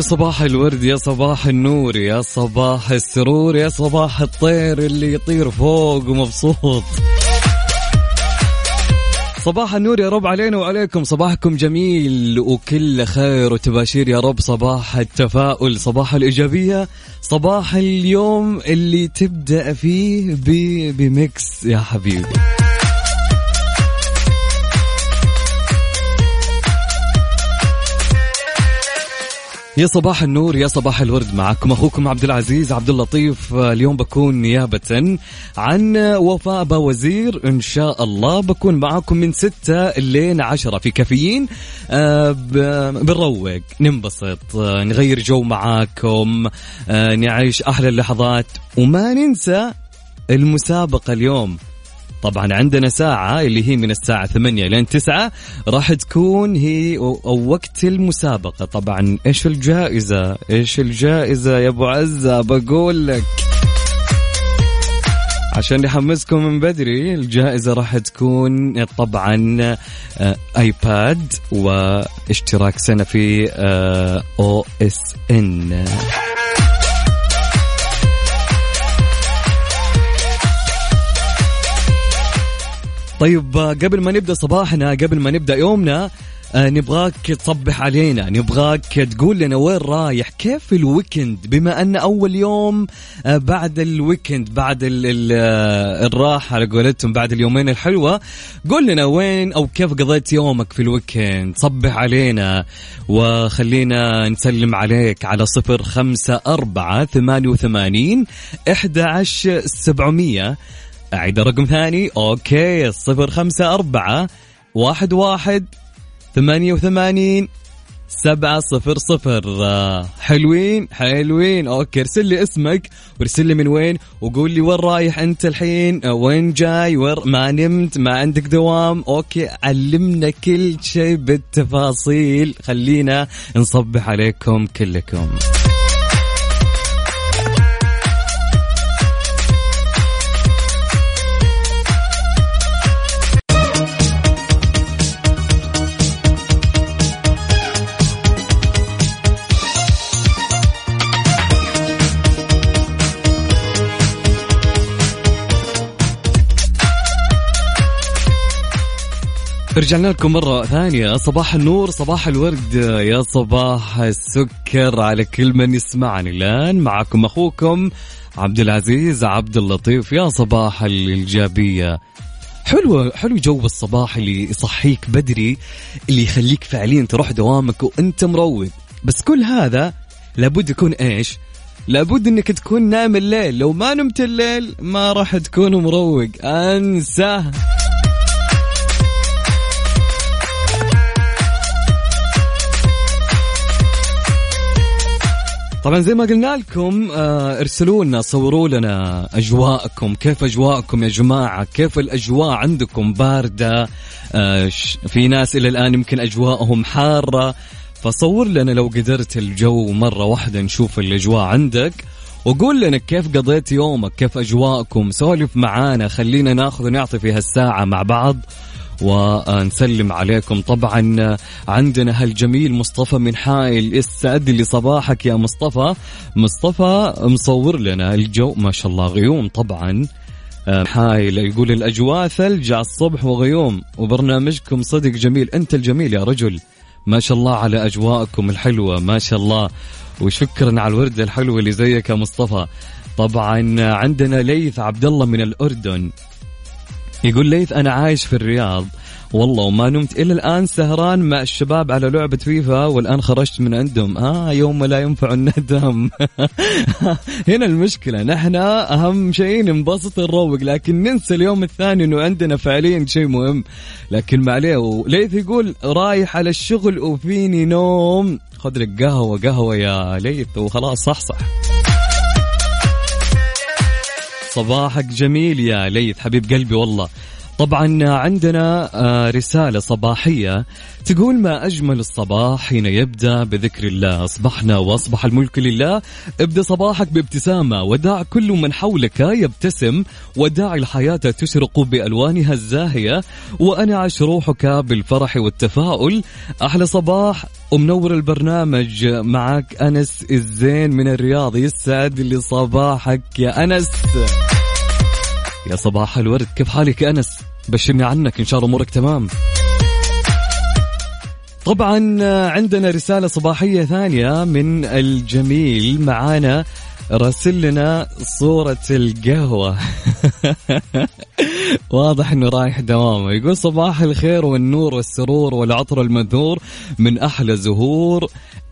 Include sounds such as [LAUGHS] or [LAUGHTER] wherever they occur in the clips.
يا صباح الورد يا صباح النور يا صباح السرور يا صباح الطير اللي يطير فوق ومبسوط صباح النور يا رب علينا وعليكم. صباحكم جميل وكل خير وتباشير يا رب. صباح التفاؤل صباح الإيجابية صباح اليوم اللي تبدأ فيه بميكس يا حبيبي. يا صباح النور يا صباح الورد معكم أخوكم عبد العزيز عبد اللطيف. اليوم بكون نيابة عن وفاء وزير إن شاء الله بكون معكم من ستة لين عشرة في كافيين. آه، بنروق ننبسط آه، نغير جو معاكم آه، نعيش أحلى اللحظات. وما ننسى المسابقة اليوم. طبعا عندنا ساعة اللي هي من الساعة 8 لين 9 راح تكون هي أو وقت المسابقة. طبعا إيش الجائزة؟ إيش الجائزة يا أبو عزة؟ بقول لك. عشان نحمسكم من بدري الجائزة راح تكون طبعا آه، آيباد واشتراك سنة في آه، أو إس إن. طيب قبل ما نبدأ صباحنا قبل ما نبدأ يومنا آه، نبغاك تصبح علينا نبغاك تقول لنا وين رايح كيف ال weekend؟ بما أن أول يوم آه، بعد ال weekend بعد ال ال آه، الراحة على قولتهم بعد اليومين الحلوة قول لنا وين أو كيف قضيت يومك في ال weekend؟ صبح علينا وخلينا نسلم عليك على صفر خمسة أربعة ثمانية وثمانين إحدى عشر سبعمية أعيد رقم ثاني. أوكي صفر خمسة أربعة واحد واحد ثمانية وثمانين سبعة صفر صفر. حلوين حلوين. أوكي ارسل لي اسمك وارسل لي من وين وقول لي وين رايح أنت الحين وين جاي وين ما نمت ما عندك دوام. أوكي علمنا كل شيء بالتفاصيل. خلينا نصبح عليكم كلكم. رجعنا لكم مرة ثانية. صباح النور صباح الورد. يا صباح السكر على كل من يسمعني الآن معكم أخوكم عبد العزيز عبد اللطيف. يا صباح الإيجابية. حلو حلو جو الصباح اللي يصحيك بدري اللي يخليك فعليا تروح دوامك وأنت مروق. بس كل هذا لابد يكون إيش؟ لابد إنك تكون نايم الليل. لو ما نمت الليل ما راح تكون مروق. انساه طبعا زي ما قلنا لكم آه، ارسلوا لنا صوروا لنا أجواءكم. كيف أجواءكم يا جماعة؟ كيف الأجواء عندكم؟ باردة آه، في ناس إلى الآن يمكن أجواءهم حارة. فصور لنا لو قدرت الجو مرة واحدة نشوف الأجواء عندك. وقول لنا كيف قضيت يومك؟ كيف أجواءكم؟ سولف معانا خلينا ناخذ ونعطي في هالساعة مع بعض. ونسلم عليكم. طبعا عندنا هالجميل مصطفى من حائل يسعد لي صباحك يا مصطفى. مصطفى مصور لنا الجو. ما شاء الله غيوم طبعا. آه، حايل يقول الاجواء ثلج على الصبح وغيوم. وبرنامجكم صدق جميل. أنت الجميل يا رجل. ما شاء الله على أجواءكم الحلوة. ما شاء الله. وشكرا على الورده الحلوه اللي زيك يا مصطفى. طبعا عندنا ليث عبد الله من الأردن. يقول ليث أنا عايش في الرياض. والله وما نمت إلى الآن سهران مع الشباب على لعبة فيفا والآن خرجت من عندهم. آه يوم لا ينفع الندم. [LAUGHS] هنا المشكلة. نحن أهم شيء ننبسط نروق لكن ننسى اليوم الثاني إنه عندنا فعليا شيء مهم. لكن ما عليه. وليث يقول رايح على الشغل وفيني نوم. خذ لك قهوة قهوة يا ليث وخلاص صح صح. صباحك جميل يا ليث حبيب قلبي والله. طبعا عندنا آه، رسالة صباحية تقول ما أجمل الصباح حين يبدأ بذكر الله. أصبحنا وأصبح الملك لله. ابدأ صباحك بابتسامة. ودع كل من حولك يبتسم. ودع الحياة تشرق بألوانها الزاهية. وأنعش روحك بالفرح والتفاؤل. أحلى صباح. ومنور البرنامج معك أنس الزين من الرياض. يسعد لي صباحك يا أنس. يا صباح الورد. كيف حالك يا أنس؟ بشرني عنك. إن شاء الله أمورك تمام. طبعا عندنا رسالة صباحية ثانية من الجميل. معانا راسل لنا صورة القهوة. [LAUGHS] واضح إنه رايح دوامه يقول صباح الخير والنور والسرور والعطر المنثور من أحلى زهور.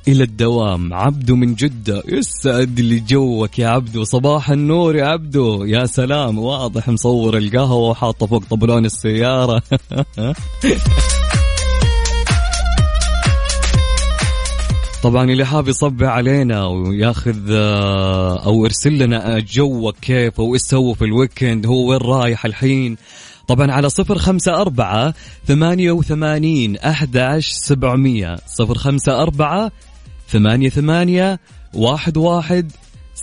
إلى الدوام. عبدو من جدة يسعد لي جوك يا عبدو. صباح النور يا عبدو. يا سلام. واضح مصور القهوة وحاطه فوق طبلون السيارة. [LAUGHS] طبعا اللي حاب يصبح علينا وياخذ آه، أو يرسل لنا جوك كيف وايش سووا في ال weekend هو وين رايح الحين؟ طبعا على صفر خمسة أربعة ثمانية وثمانين أحد سبعمية. صفر خمسة أربعة ثمانية ثمانية واحد واحد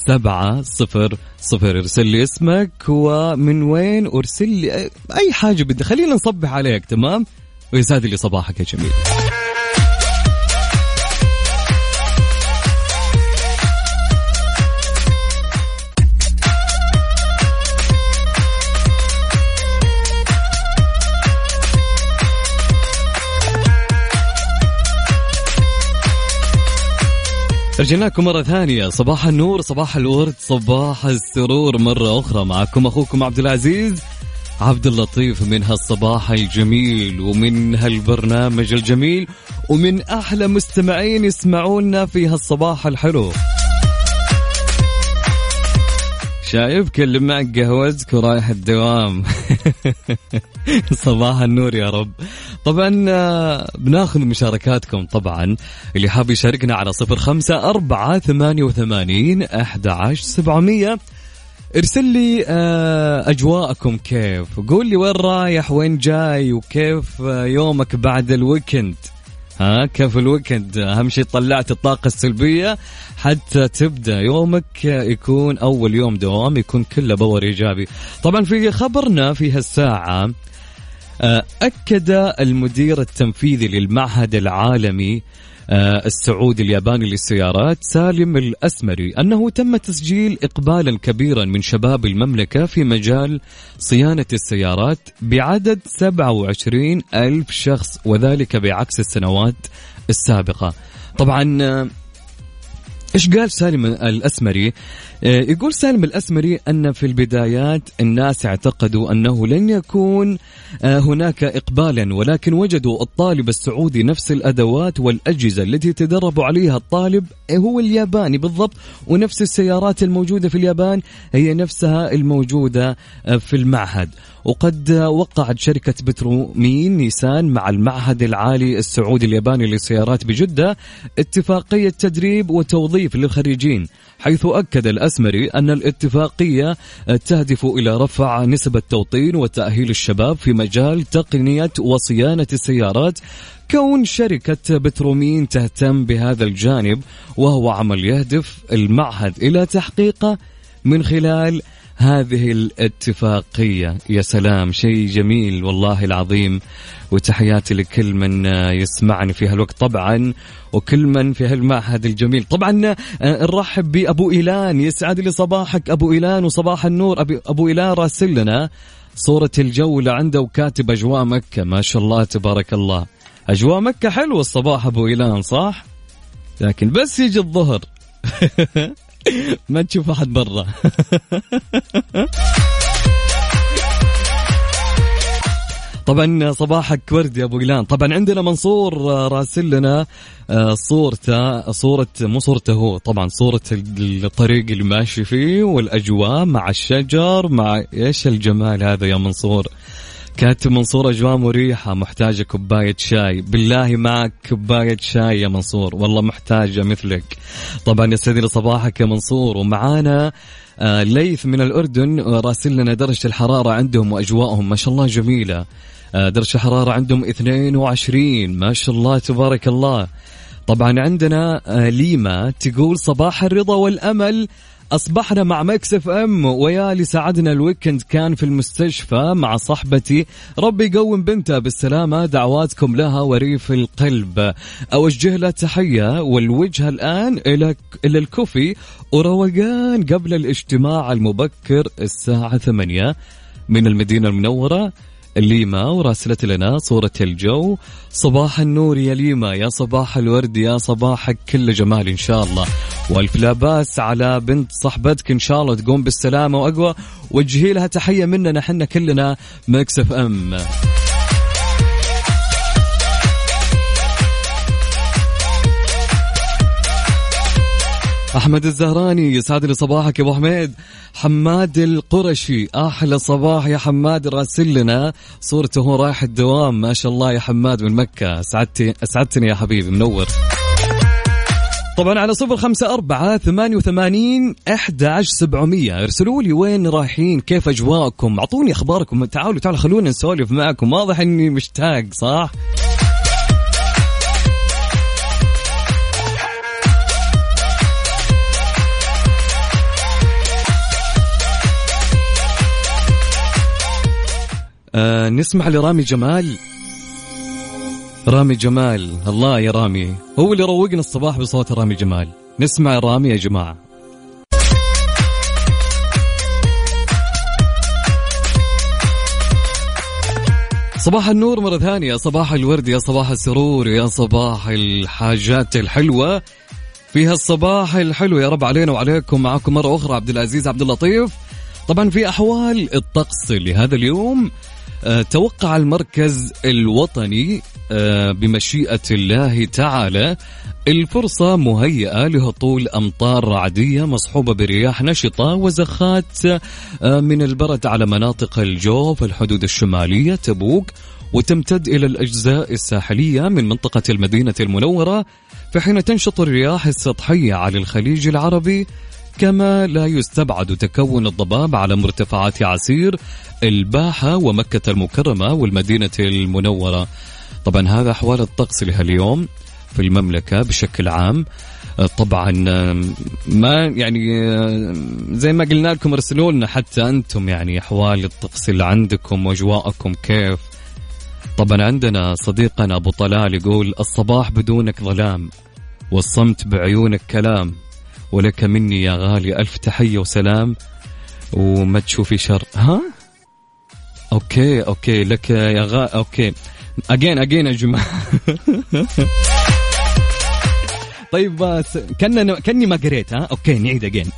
سبعة صفر صفر. ارسل لي اسمك ومن وين وارسل لي أي حاجة بدي خلينا نصبح عليك تمام؟ ويسعد لي صباحك يا جميل. رجعنا لكم مرة ثانية. صباح النور صباح الورد صباح السرور. مرة أخرى معكم أخوكم عبد العزيز عبد اللطيف من هالصباح الجميل ومن هالبرنامج الجميل ومن أحلى مستمعين يسمعونا في هالصباح الحلو. شايف كل معك قهوتك ورايح الدوام. [LAUGHS] صباح النور يا رب. طبعا آه، بناخذ مشاركاتكم طبعا. اللي حاب يشاركنا على صفر خمسة أربعة ثمانية وثمانين أحد عشر سبعمية. ارسل لي آه، أجواءكم كيف. قول لي وين رايح وين جاي وكيف آه، يومك بعد ال weekend. ها كيف ال weekend. أهم شيء طلعت الطاقة السلبية. حتى تبدأ يومك يكون أول يوم دوام يكون كله power إيجابي. طبعا في خبرنا في هالساعة آه، أكد المدير التنفيذي للمعهد العالمي السعودي الياباني للسيارات سالم الأسمري أنه تم تسجيل إقبالا كبيرا من شباب المملكة في مجال صيانة السيارات بعدد 27 ألف شخص وذلك بعكس السنوات السابقة. طبعا آه، إيش قال سالم الأسمري؟ آه، يقول سالم الأسمري أن في البدايات الناس اعتقدوا أنه لن يكون آه، هناك اقبالا ولكن وجدوا الطالب السعودي نفس الأدوات والأجهزة التي تدرب عليها الطالب هو الياباني بالضبط ونفس السيارات الموجودة في اليابان هي نفسها الموجودة آه، في المعهد وقد وقعت شركة بترومين نيسان مع المعهد العالي السعودي الياباني للسيارات بجدة اتفاقية تدريب وتوظيف للخريجين حيث أكد الأسمري أن الاتفاقية تهدف إلى رفع نسب التوطين وتأهيل الشباب في مجال تقنية وصيانة السيارات كون شركة بترومين تهتم بهذا الجانب وهو عمل يهدف المعهد إلى تحقيقه من خلال هذه الاتفاقية. يا سلام شيء جميل والله العظيم. وتحياتي لكل من يسمعني في هالوقت. طبعا وكل من في هالمعهد الجميل. طبعا آه، نرحب بأبو إيلان. يسعد لي صباحك أبو إيلان وصباح النور. أبو إيلان راسل لنا صورة الجولة عنده وكاتب أجواء مكة. ما شاء الله تبارك الله. أجواء مكة حلوة الصباح أبو إيلان صح؟ لكن بس يجي الظهر. [LAUGHS] [LAUGHS] ما تشوف أحد برا. [LAUGHS] طبعا صباحك ورد يا أبو غيلان طبعا عندنا منصور آه، راسل لنا آه، صورته صورة مو صورته هو طبعا صورة الطريق اللي ماشي فيه والأجواء مع الشجر مع إيش الجمال هذا يا منصور. كاتب منصور اجواء مريحة محتاجة كوباية شاي. بالله معك كوباية شاي يا منصور. والله محتاجة مثلك. طبعا يسعد صباحك يا منصور. ومعانا آه ليث من الأردن آه، راسل لنا درجة الحرارة عندهم وأجواءهم. ما شاء الله جميلة. آه درجة الحرارة عندهم 22 ما شاء الله تبارك الله. طبعا عندنا آه ليما تقول صباح الرضا والأمل. أصبحنا مع Mix FM ويا اللي ساعدنا ال weekend كان في المستشفى مع صاحبتي. ربي يقوم بنتها بالسلامة دعواتكم لها وريف القلب. أوجه لها تحية والوجهه الآن إلى إلى الكوفي وروقان قبل الاجتماع المبكر الساعة 8 من المدينة المنورة. ليما وراسلت لنا صورة الجو. صباح النور يا ليما يا صباح الورد يا صباحك كله جمال إن شاء الله. وألف لا بأس على بنت صاحبتك إن شاء الله تقوم بالسلامة وأقوى. وجهي لها تحية مننا حنا كلنا Mix F أحمد الزهراني يسعد لي صباحك يا أبو حميد. حماد القرشي أحلى صباح يا حماد راسل لنا. صورته هو رايح الدوام. ما شاء الله يا حماد من مكة. اسعدتي أسعدتني يا حبيبي منور. طبعا على صفر خمسة أربعة ثمانية وثمانين أحد عشر سبعمية. ارسلوا لي وين رايحين؟ كيف أجواءكم؟ أعطوني أخباركم. تعالوا تعالوا خلونا نسولف معكم. واضح أني مشتاق صح؟ آه نسمع لرامي جمال. رامي جمال. الله يا رامي. هو اللي روقنا الصباح بصوت رامي جمال. نسمع رامي يا جماعة. صباح النور مرة ثانية. صباح الورد يا صباح السرور يا صباح الحاجات الحلوة. في هالصباح الحلو يا رب علينا وعليكم. معكم مرة أخرى عبد العزيز عبد اللطيف. طبعا في أحوال الطقس لهذا اليوم. توقع المركز الوطني آه، بمشيئة الله تعالى الفرصة مهيئة لهطول أمطار رعدية مصحوبة برياح نشطة وزخات آه، من البرد على مناطق الجوف الحدود الشمالية تبوك وتمتد إلى الأجزاء الساحلية من منطقة المدينة المنورة في حين تنشط الرياح السطحية على الخليج العربي كما لا يستبعد تكون الضباب على مرتفعات عسير الباحة ومكة المكرمة والمدينة المنورة. طبعا هذا أحوال الطقس لها اليوم في المملكة بشكل عام. طبعا ما يعني زي ما قلنا لكم ارسلوا لنا حتى أنتم يعني أحوال الطقس اللي عندكم وأجواءكم كيف. طبعا عندنا صديقنا أبو طلال يقول الصباح بدونك ظلام والصمت بعيونك كلام. ولك مني يا غالي ألف تحية وسلام وما تشوفي شر. ها؟ okay okay لك يا غا okay. again again يا جماعة. [LAUGHS] طيب بس كان كاني ما قريت ها؟ okay نعيد again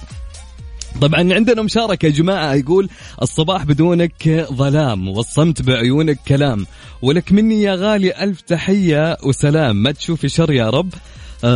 طبعا عندنا مشاركة يا جماعة يقول الصباح بدونك ظلام والصمت بعيونك كلام. ولك مني يا غالي ألف تحية وسلام. ما تشوفي شر يا رب.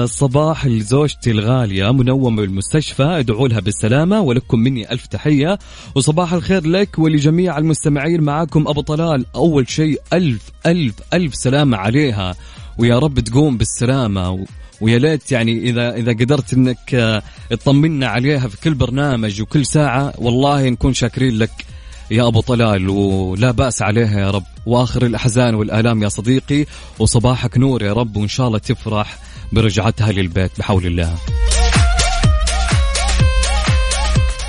صباح لزوجتي الغالية منومة بالمستشفى ادعوا لها بالسلامة ولكم مني ألف تحية وصباح الخير لك ولجميع المستمعين معاكم أبو طلال. أول شيء ألف ألف ألف سلامة عليها ويا رب تقوم بالسلامة. ويا ليت يعني إذا إذا قدرت إنك آه، تطمنا عليها في كل برنامج وكل ساعة والله نكون شاكرين لك يا أبو طلال ولا بأس عليها يا رب. وآخر الأحزان والآلام يا صديقي وصباحك نور يا رب وإن شاء الله تفرح. برجعتها للبيت بحول الله.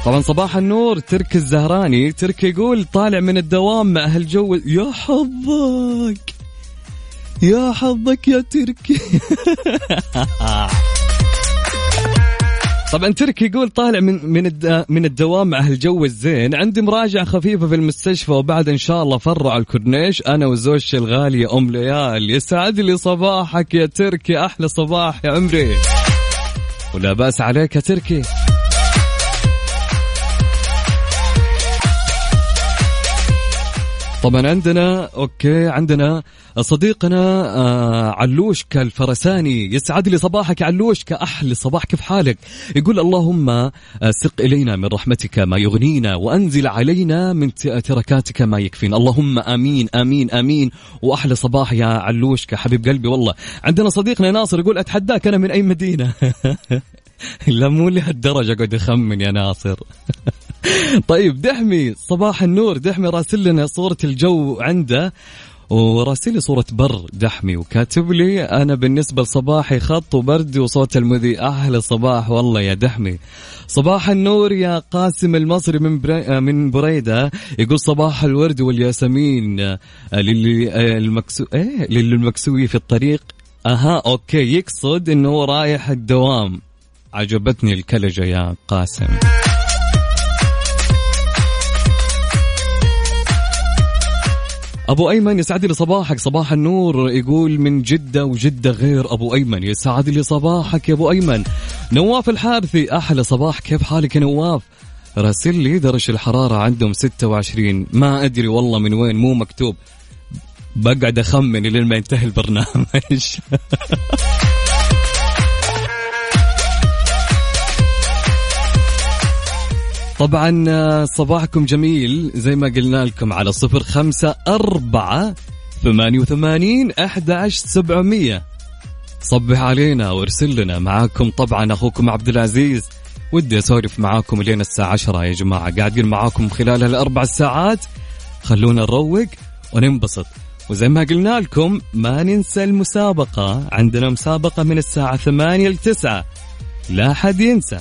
طبعا صباح النور ترك الزهراني. ترك يقول طالع من الدوام مع هالجو يا حظك يا حظك يا تركي. [LAUGHS] طبعا تركي يقول طالع من من من الدوام مع هالجو الزين. عندي مراجعة خفيفة في المستشفى وبعد إن شاء الله فرع الكورنيش. أنا وزوجتي الغالية أم ليال. يسعد لي صباحك يا تركي. أحلى صباح يا عمري. ولا بأس عليك يا تركي. طبعا عندنا okay عندنا صديقنا آه علوشكا الفرساني. يسعد لي صباحك علوشكا أحلى صباح كيف حالك. يقول اللهم آه، سق إلينا من رحمتك ما يغنينا وأنزل علينا من تركاتك ما يكفينا. اللهم آمين آمين آمين. وأحلى صباح يا علوشكا حبيب قلبي والله. عندنا صديقنا ناصر يقول أتحداك أنا من أي مدينة؟ [LAUGHS] لا مو لهالدرجة قاعد اخمن يا ناصر. [LAUGHS] [LAUGHS] طيب دحمي صباح النور. دحمي راسل لنا صورة الجو عنده وراسل لي صورة بر دحمي وكاتب لي أنا بالنسبة لصباحي خط وبردي وصوت المذيع. أحلى صباح والله يا دحمي. صباح النور يا قاسم المصري من. من بريدة. يقول صباح الورد والياسمين آه، للي آه، المكسو إيه للي المكسوي في الطريق. أها okay يقصد إنه رايح الدوام. عجبتني الكلجة يا قاسم. أبو أيمن يسعد لي صباحك. صباح النور يقول من جدة وجدة غير أبو أيمن. يسعد لي صباحك يا أبو أيمن. نواف الحارثي أحلى صباح. كيف حالك يا نواف؟ راسل لي درجة الحرارة عندهم 26 ما أدري والله من وين مو مكتوب. بقعد أخمن لين ما ينتهي البرنامج. [LAUGHS] طبعا آه، صباحكم جميل. زي ما قلنا لكم على صفر خمسة أربعة ثمانية وثمانين أحد عشر سبعمية. صبح علينا وارسل لنا. معاكم طبعا أخوكم عبد العزيز. ودي أسولف معاكم لين الساعة عشرة يا جماعة. قاعدين معاكم خلال هالأربع ساعات. خلونا نروق وننبسط. وزي ما قلنا لكم ما ننسى المسابقة. عندنا مسابقة من الساعة ثمانية لتسعة. لا حد ينسى.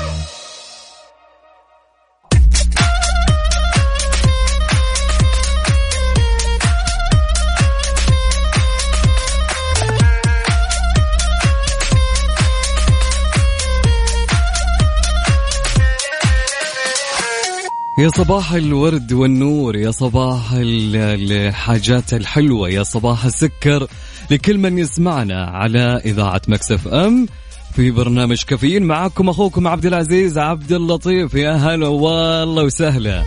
يا صباح الورد والنور يا صباح ال- الحاجات الحلوة يا صباح السكر لكل من يسمعنا على إذاعة مكسف أم. في برنامج كافيين معاكم أخوكم عبد العزيز عبد اللطيف. يا هلا والله وسهلا.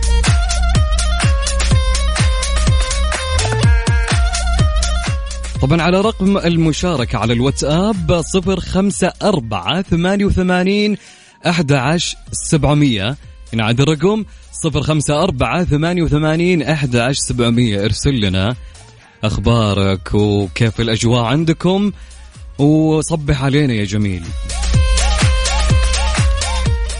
طبعا على رقم المشاركة على الواتساب صفر خمسة أربعة ثمانية وثمانين أحد عشر سبعمية. نعاد الرقم صفر خمسة أربعة ثمانية وثمانين أحد عشر سبعمية. ارسل لنا أخبارك وكيف الأجواء عندكم وصبح علينا يا جميل.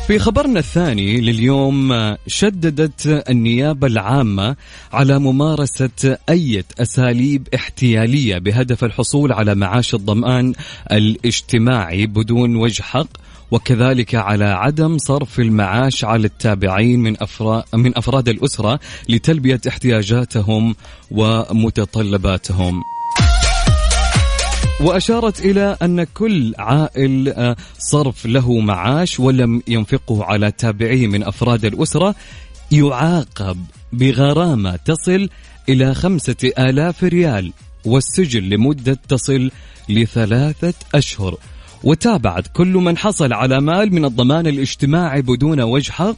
في خبرنا الثاني لليوم شددت النيابة العامة على ممارسة أي أساليب احتيالية بهدف الحصول على معاش الضمان الاجتماعي بدون وجه حق. وكذلك على عدم صرف المعاش على التابعين من أفراد, من أفراد الأسرة لتلبية احتياجاتهم ومتطلباتهم. وأشارت إلى أن كل عائل آه، صرف له معاش ولم ينفقه على تابعيه من أفراد الأسرة يعاقب بغرامة تصل إلى خمسة آلاف ريال والسجن لمدة تصل لثلاثة أشهر. وتابعت كل من حصل على مال من الضمان الاجتماعي بدون وجه حق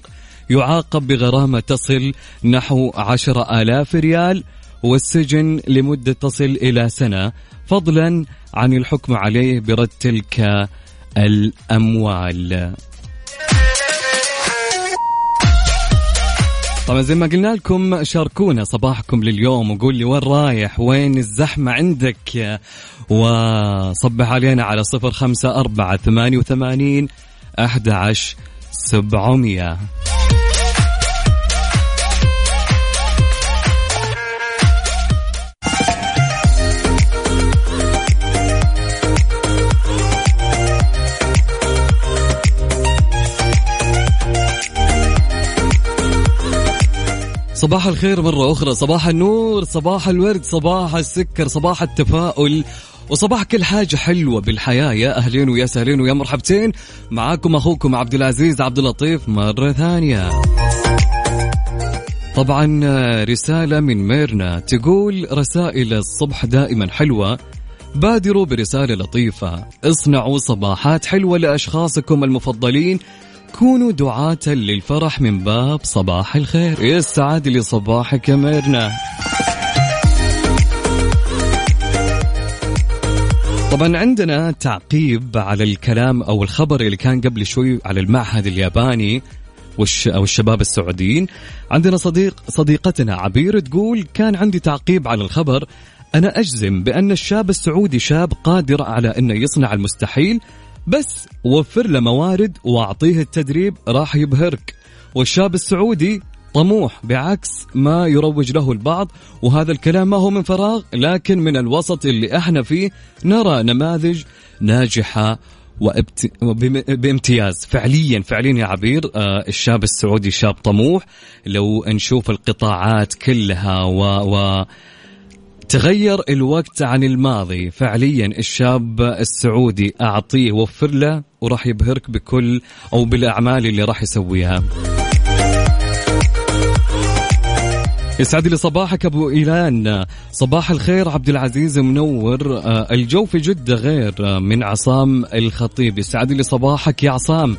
يعاقب بغرامة تصل نحو عشر آلاف ريال والسجن لمدة تصل إلى سنة فضلا عن الحكم عليه برد تلك الأموال. طبعا زي ما قلنا لكم شاركونا صباحكم لليوم وقول لي وين رايح؟ وين الزحمة عندك؟ وصبح علينا على صفر خمسة أربعة ثمانية وثمانين أحد عشر سبعمية. صباح الخير مرة أخرى. صباح النور صباح الورد صباح السكر صباح التفاؤل وصباح كل حاجة حلوة بالحياة. يا أهلين ويا سهلين ويا مرحبتين. معاكم أخوكم عبد العزيز عبد اللطيف مرة ثانية. طبعا رسالة من ميرنا تقول رسائل الصبح دائما حلوة. بادروا برسالة لطيفة. اصنعوا صباحات حلوة لأشخاصكم المفضلين. كونوا دعاة للفرح من باب صباح الخير. يسعد لي صباحك يا ميرنا. طبعا عندنا تعقيب على الكلام أو الخبر اللي كان قبل شوي على المعهد الياباني والش أو الشباب السعوديين. عندنا صديق صديقتنا عبير تقول كان عندي تعقيب على الخبر. أنا أجزم بأن الشاب السعودي شاب قادر على انه يصنع المستحيل بس وفر له موارد واعطيه التدريب راح يبهرك. والشاب السعودي طموح بعكس ما يروج له البعض وهذا الكلام ما هو من فراغ لكن من الوسط اللي إحنا فيه نرى نماذج ناجحة وابت... بامتياز. فعليا فعليا يا عبير آه، الشاب السعودي شاب طموح. لو نشوف القطاعات كلها و, و... تغير الوقت عن الماضي. فعليا الشاب السعودي أعطيه وفر له وراح يبهرك بكل أو بالأعمال اللي راح يسويها. يسعد لي صباحك أبو إيلان. صباح الخير عبد العزيز منور. آه، الجو في جدة غير آه، من عصام الخطيب. يسعد لي صباحك يا عصام.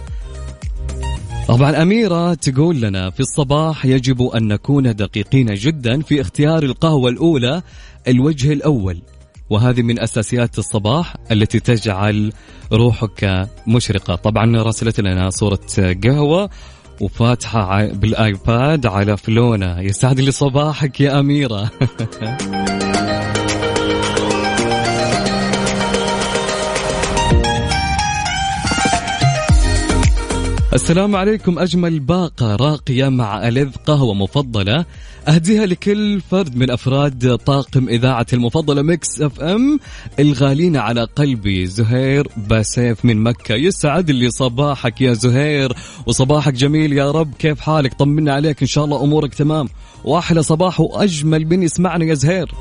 طبعا أميرة تقول لنا في الصباح يجب أن نكون دقيقين جدا في اختيار القهوة الأولى. الوجه الأول وهذه من أساسيات الصباح التي تجعل روحك مشرقة. طبعا راسلت لنا صورة قهوة وفاتحة بال iPad على فلونة يسعد لي صباحك يا أميرة. [LAUGHS] السلام عليكم أجمل باقة راقية مع ألذ قهوة مفضلة. أهديها لكل فرد من أفراد طاقم إذاعة المفضلة Mix FM. الغالين على قلبي زهير باسيف من مكة. يسعد لي صباحك يا زهير وصباحك جميل يا رب. كيف حالك؟ طمنا عليك إن شاء الله أمورك تمام. وأحلى صباح وأجمل من يسمعنا يا زهير.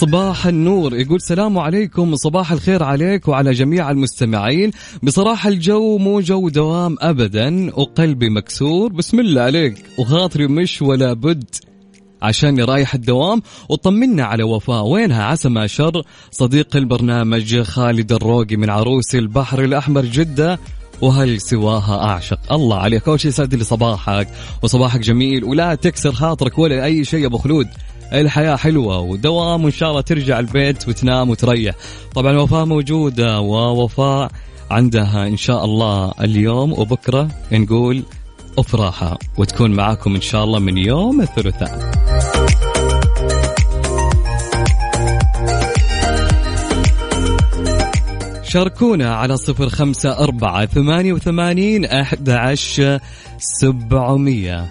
صباح النور. يقول سلام عليكم وصباح الخير عليك وعلى جميع المستمعين. بصراحة الجو مو جو دوام أبدا وقلبي مكسور. بسم الله عليك. وخاطري مش ولا بد عشان رايح الدوام. وطمنا على وفاء. وينها؟ عسى ما شر. صديق البرنامج خالد الروقي من عروس البحر الأحمر جدة. وهل سواها أعشق؟ الله عليك. أول شيء يسعد لي صباحك. وصباحك جميل. ولا تكسر خاطرك ولا أي شيء يا أبو خلود. الحياة حلوة ودوام وإن شاء الله ترجع البيت وتنام وتريح. طبعا وفاء موجودة ووفاء عندها إن شاء الله اليوم وبكرة نقول أفراحة وتكون معاكم إن شاء الله من يوم الثلاثاء. شاركونا على صفر خمسة أربعة ثمانية وثمانين أحد عشر سبعمية.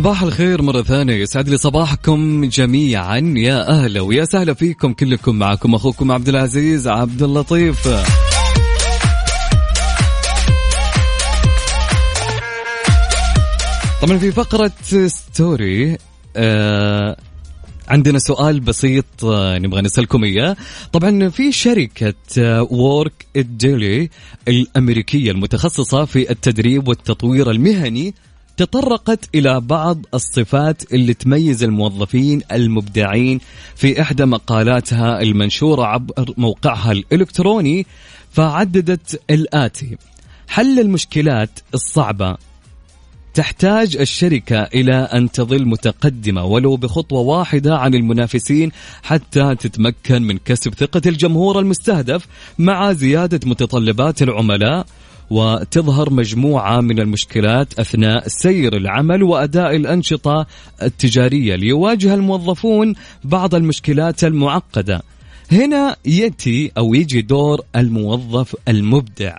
صباح الخير مرة ثانية. يسعد لي صباحكم جميعا. يا أهلا ويا سهلا فيكم كلكم معكم. أخوكم عبد العزيز عبد اللطيف. طبعا في فقرة story آه عندنا سؤال بسيط آه، نبغى نسألكم إياه. طبعا في شركة Work It Daily الأمريكية المتخصصة في التدريب والتطوير المهني تطرقت إلى بعض الصفات اللي تميز الموظفين المبدعين في إحدى مقالاتها المنشورة عبر موقعها الإلكتروني فعددت الآتي. حل المشكلات الصعبة. تحتاج الشركة إلى أن تظل متقدمة ولو بخطوة واحدة عن المنافسين حتى تتمكن من كسب ثقة الجمهور المستهدف مع زيادة متطلبات العملاء وتظهر مجموعة من المشكلات أثناء سير العمل وأداء الأنشطة التجارية ليواجه الموظفون بعض المشكلات المعقدة هنا يأتي أو يجي دور الموظف المبدع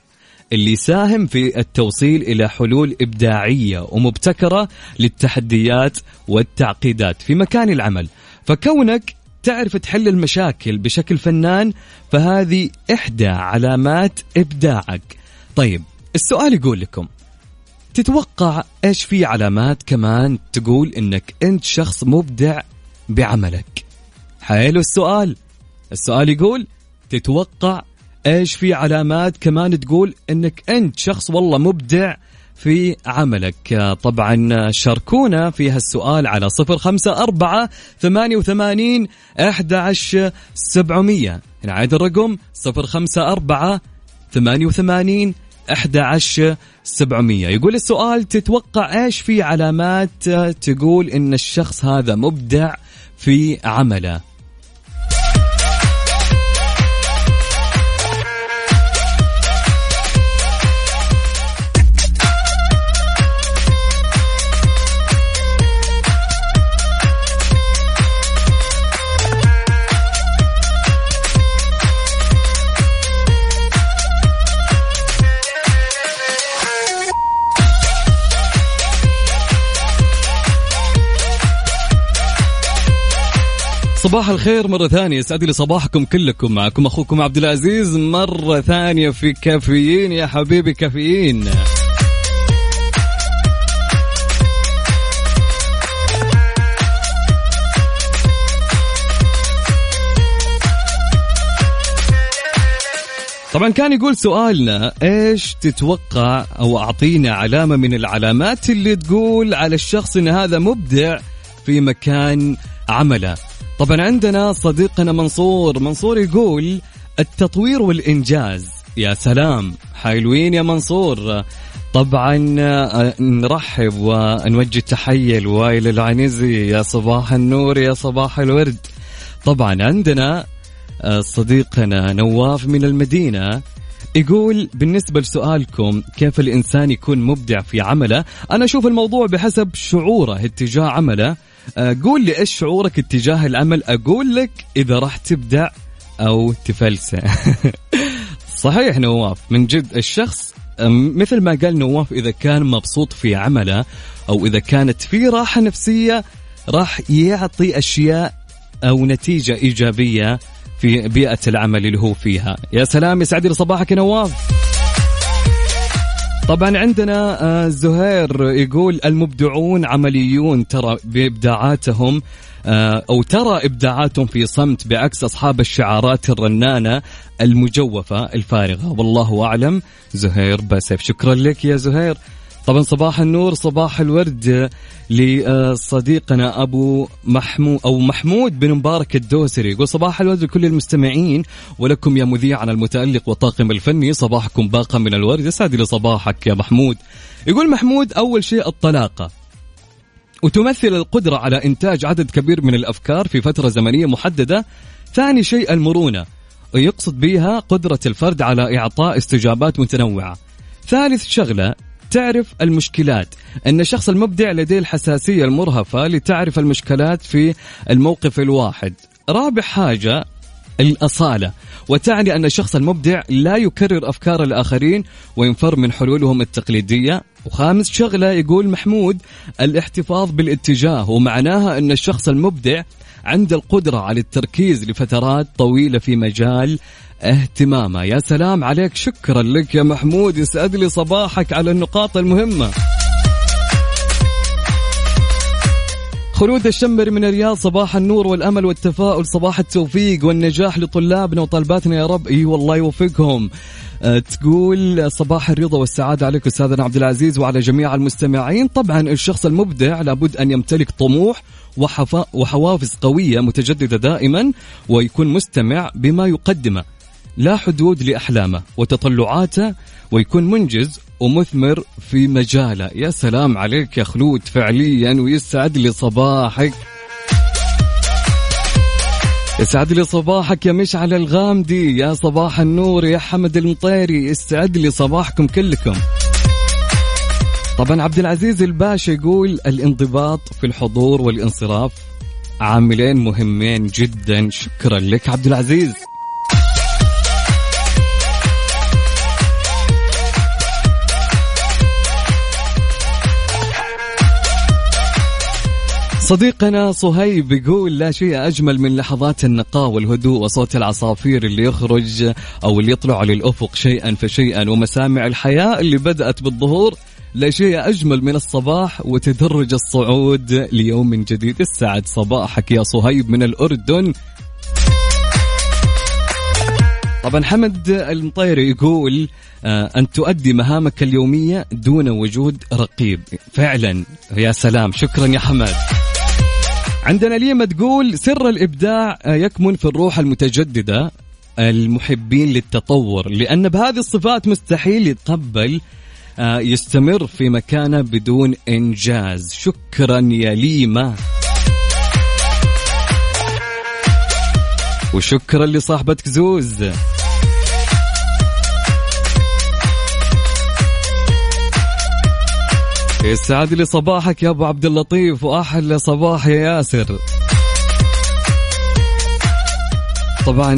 اللي يساهم في التوصيل إلى حلول إبداعية ومبتكرة للتحديات والتعقيدات في مكان العمل، فكونك تعرف تحل المشاكل بشكل فنان فهذه إحدى علامات إبداعك. طيب السؤال يقول لكم تتوقع إيش في علامات كمان تقول إنك أنت شخص مبدع بعملك؟ حلو السؤال. السؤال يقول تتوقع إيش في علامات كمان تقول إنك أنت شخص والله مبدع في عملك طبعا شاركونا في هالسؤال على صفر خمسة أربعة ثمانية وثمانين أحد سبعمية نعيد الرقم صفر خمسة أربعة ثمانية وثمانين أحد عشر سبعمية. يقول السؤال تتوقع إيش في علامات تقول إن الشخص هذا مبدع في عمله؟ صباح الخير مرة ثانية. يسعد لي صباحكم كلكم. معكم أخوكم عبد العزيز. مرة ثانية في كافيين يا حبيبي كافيين. طبعا كان يقول سؤالنا إيش تتوقع أو أعطينا علامة من العلامات اللي تقول على الشخص إن هذا مبدع في مكان عمله؟ طبعا عندنا صديقنا منصور. منصور يقول التطوير والإنجاز. يا سلام. حلوين يا منصور. طبعا آه، نرحب ونوجه تحية لوائل العنزي. يا صباح النور يا صباح الورد. طبعا عندنا آه، صديقنا نواف من المدينة يقول بالنسبة لسؤالكم كيف الإنسان يكون مبدع في عمله أنا أشوف الموضوع بحسب شعوره اتجاه عمله. قول لي إيش شعورك اتجاه العمل أقول لك إذا راح تبدع أو تفلسع [LAUGHS] صحيح نواف من جد الشخص مثل ما قال نواف إذا كان مبسوط في عمله أو إذا كانت في راحة نفسية راح يعطي أشياء أو نتيجة إيجابية في بيئة العمل اللي هو فيها. يا سلام يسعد لي صباحك يا نواف. طبعا عندنا آه، زهير يقول المبدعون عمليون ترى بإبداعاتهم آه، أو ترى إبداعاتهم في صمت بعكس أصحاب الشعارات الرنانة المجوفة الفارغة. والله أعلم زهير بسف شكرا لك يا زهير. طبعا صباح النور صباح الورد لصديقنا أبو محمود أو محمود بن مبارك الدوسري. يقول صباح الورد لكل المستمعين ولكم يا مذيعنا المتألق والطاقم الفني صباحكم باقة من الورد. يسعد لي صباحك يا محمود. يقول محمود أول شيء الطلاقة. وتمثل القدرة على إنتاج عدد كبير من الأفكار في فترة زمنية محددة. ثاني شيء المرونة. ويقصد بها قدرة الفرد على إعطاء استجابات متنوعة. ثالث شغلة تعرف المشكلات. أن الشخص المبدع لديه الحساسية المرهفة لتعرف المشكلات في الموقف الواحد. رابع حاجة الأصالة. وتعني أن الشخص المبدع لا يكرر أفكار الآخرين وينفر من حلولهم التقليدية. وخامس شغلة يقول محمود الاحتفاظ بالاتجاه. ومعناها أن الشخص المبدع عنده القدرة على التركيز لفترات طويلة في مجال اهتمامه يا سلام عليك. شكرا لك يا محمود. يسعد لي صباحك على النقاط المهمة. خلود الشمر من الرياض صباح النور والأمل والتفاؤل صباح التوفيق والنجاح لطلابنا وطالباتنا يا رب. إي والله يوفقهم. أه، تقول صباح الرضا والسعادة عليك أستاذنا عبد العزيز وعلى جميع المستمعين. طبعا الشخص المبدع لابد أن يمتلك طموح وحوافز قوية متجددة دائما ويكون مستمع بما يقدمه. لا حدود لأحلامه وتطلعاته ويكون منجز ومثمر في مجاله. يا سلام عليك يا خلود فعليا ويسعد لي صباحك. يسعد لي صباحك يا مشعل الغامدي يا صباح النور يا حمد المطيري يسعد لي صباحكم كلكم. طبعا عبد العزيز الباشا يقول الانضباط في الحضور والانصراف عاملين مهمين جدا. شكرا لك عبد العزيز. صديقنا صهيب يقول لا شيء أجمل من لحظات النقاء والهدوء وصوت العصافير اللي يخرج أو اللي يطلع للأفق شيئا فشيئا ومسامع الحياة اللي بدأت بالظهور. لا شيء أجمل من الصباح وتدرج الصعود ليوم جديد. السعد صباحك يا صهيب من الأردن. طبعا حمد المطيري يقول آه أن تؤدي مهامك اليومية دون وجود رقيب. فعلا يا سلام. شكرا يا حمد. عندنا ليما تقول سر الإبداع آه، يكمن في الروح المتجددة المحبين للتطور لأن بهذه الصفات مستحيل يتقبل آه، يستمر في مكانة بدون إنجاز. شكرا يا ليما وشكرا لصاحبتك زوز. يسعد لي صباحك يا أبو عبد اللطيف وأحلى صباح يا ياسر. طبعا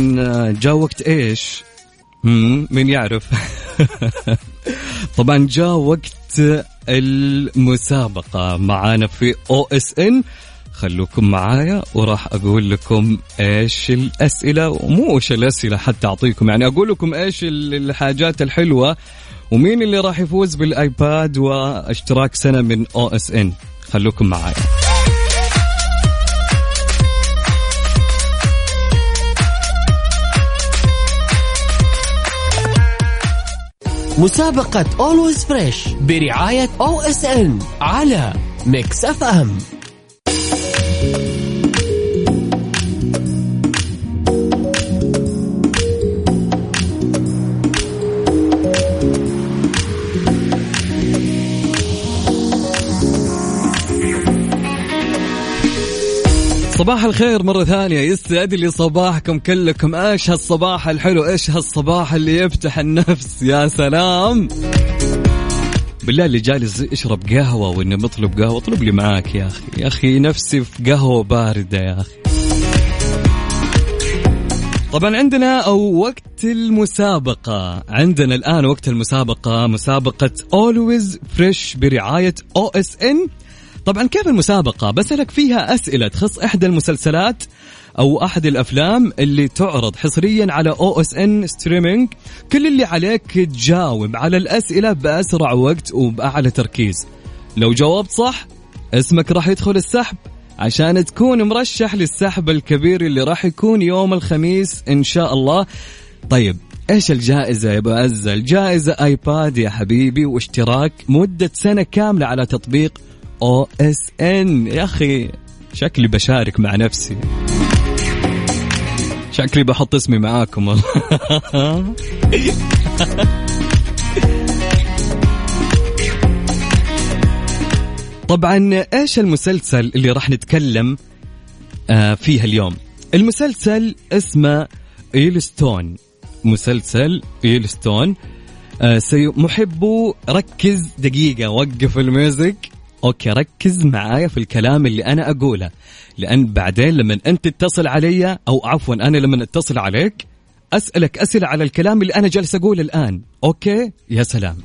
جاء وقت إيش؟ مين يعرف؟ [LAUGHS] طبعا جاء وقت المسابقة. معانا في أو إس إن. خلوكم معايا وراح أقول لكم إيش الأسئلة ومو إيش الأسئلة حتى أعطيكم. يعني أقول لكم إيش ال- الحاجات الحلوة ومين اللي راح يفوز بال iPad واشتراك سنة من OSN؟ خلوكم معايا مسابقة Always Fresh برعاية OSN على Mix FM. صباح الخير مرة ثانية. يسعد لي صباحكم كلكم. إيش هالصباح الحلو؟ إيش هالصباح اللي يفتح النفس؟ يا سلام. بالله اللي جالس يشرب قهوة وإنه مطلب قهوة اطلب لي معاك يا أخي. يا أخي نفسي في قهوة باردة يا أخي. طبعا عندنا أو وقت المسابقة. عندنا الآن وقت المسابقة مسابقة Always Fresh برعاية OSN طبعا كيف المسابقة؟ بسألك فيها أسئلة تخص إحدى المسلسلات أو أحد الأفلام اللي تعرض حصريا على OSN Streaming. كل اللي عليك تجاوب على الأسئلة بأسرع وقت وبأعلى تركيز. لو جاوبت صح اسمك راح يدخل السحب عشان تكون مرشح للسحب الكبير اللي راح يكون يوم الخميس إن شاء الله. طيب إيش الجائزة يا أبو عزة؟ الجائزة آيباد يا حبيبي واشتراك مدة سنة كاملة على تطبيق أو اس ان يا أخي شكلي بشارك مع نفسي. شكلي بحط اسمي معاكم. [LAUGHS] طبعا إيش المسلسل اللي راح نتكلم آه فيها اليوم؟ المسلسل اسمه إيلستون مسلسل آه سي محبو ركز دقيقة وقف ال music. Okay ركز معايا في الكلام اللي أنا أقوله. لأن بعدين لما أنت تتصل علي أو عفوا أنا لما أتصل عليك أسألك أسئلة على الكلام اللي أنا جالس أقوله الآن. okay؟ يا سلام.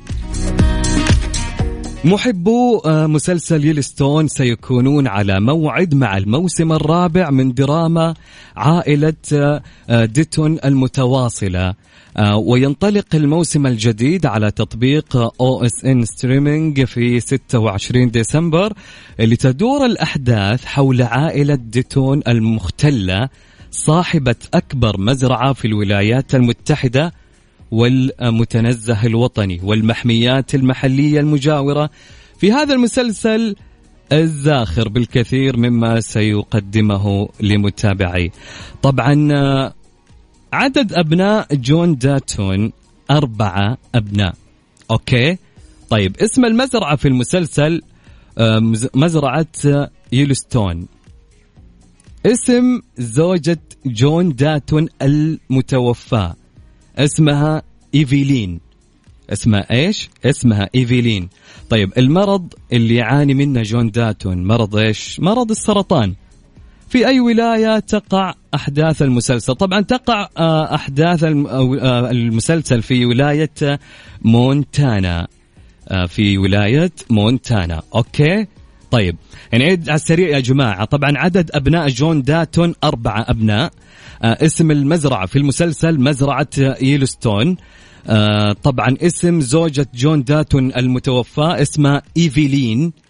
محبو آه، مسلسل يلوستون سيكونون على موعد مع الموسم الرابع من دراما عائلة آه، داتون المتواصلة. آه، وينطلق الموسم الجديد على تطبيق OSN Streaming في 26 ديسمبر لتدور الأحداث حول عائلة داتون المختلة صاحبة أكبر مزرعة في الولايات المتحدة والمتنزه الوطني والمحميات المحلية المجاورة. في هذا المسلسل الزاخر بالكثير مما سيقدمه لمتابعي. طبعا عدد أبناء جون داتون أربعة أبناء. Okay؟ طيب اسم المزرعة في المسلسل آه، مز- مزرعة يلوستون اسم زوجة جون داتون المتوفى اسمها إيفيلين. اسمها إيش؟ اسمها إيفيلين. طيب المرض اللي يعاني منه جون داتون مرض إيش؟ مرض السرطان. في أي ولاية تقع أحداث المسلسل؟ طبعا تقع آه، أو، آه، المسلسل في ولاية آه، مونتانا. آه، في ولاية مونتانا. Okay؟ طيب نعيد على السريع يا جماعة. طبعا عدد أبناء جون داتون أربعة أبناء. آه، اسم المزرعة في المسلسل مزرعة آه، يلوستون آه، طبعا اسم زوجة جون داتون المتوفى اسمها إيفيلين. آه،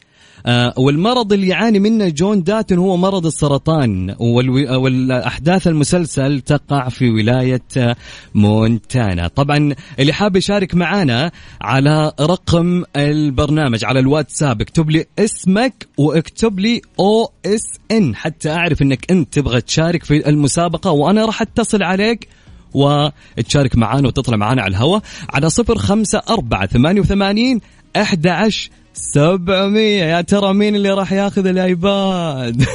والمرض اللي يعاني منه جون داتون هو مرض السرطان والو- والأحداث المسلسل تقع في ولاية آه، مونتانا. طبعا اللي حاب يشارك معنا على رقم البرنامج على الواتساب اكتب لي اسمك واكتب لي OSN حتى أعرف إنك أنت تبغى تشارك في المسابقة وأنا راح أتصل عليك وتشارك معانا وتطلع معانا على الهواء على صفر خمسة أربعة ثمانية وثمانين أحد عشر سبعمية. يا ترى مين اللي راح ياخذ الآيباد؟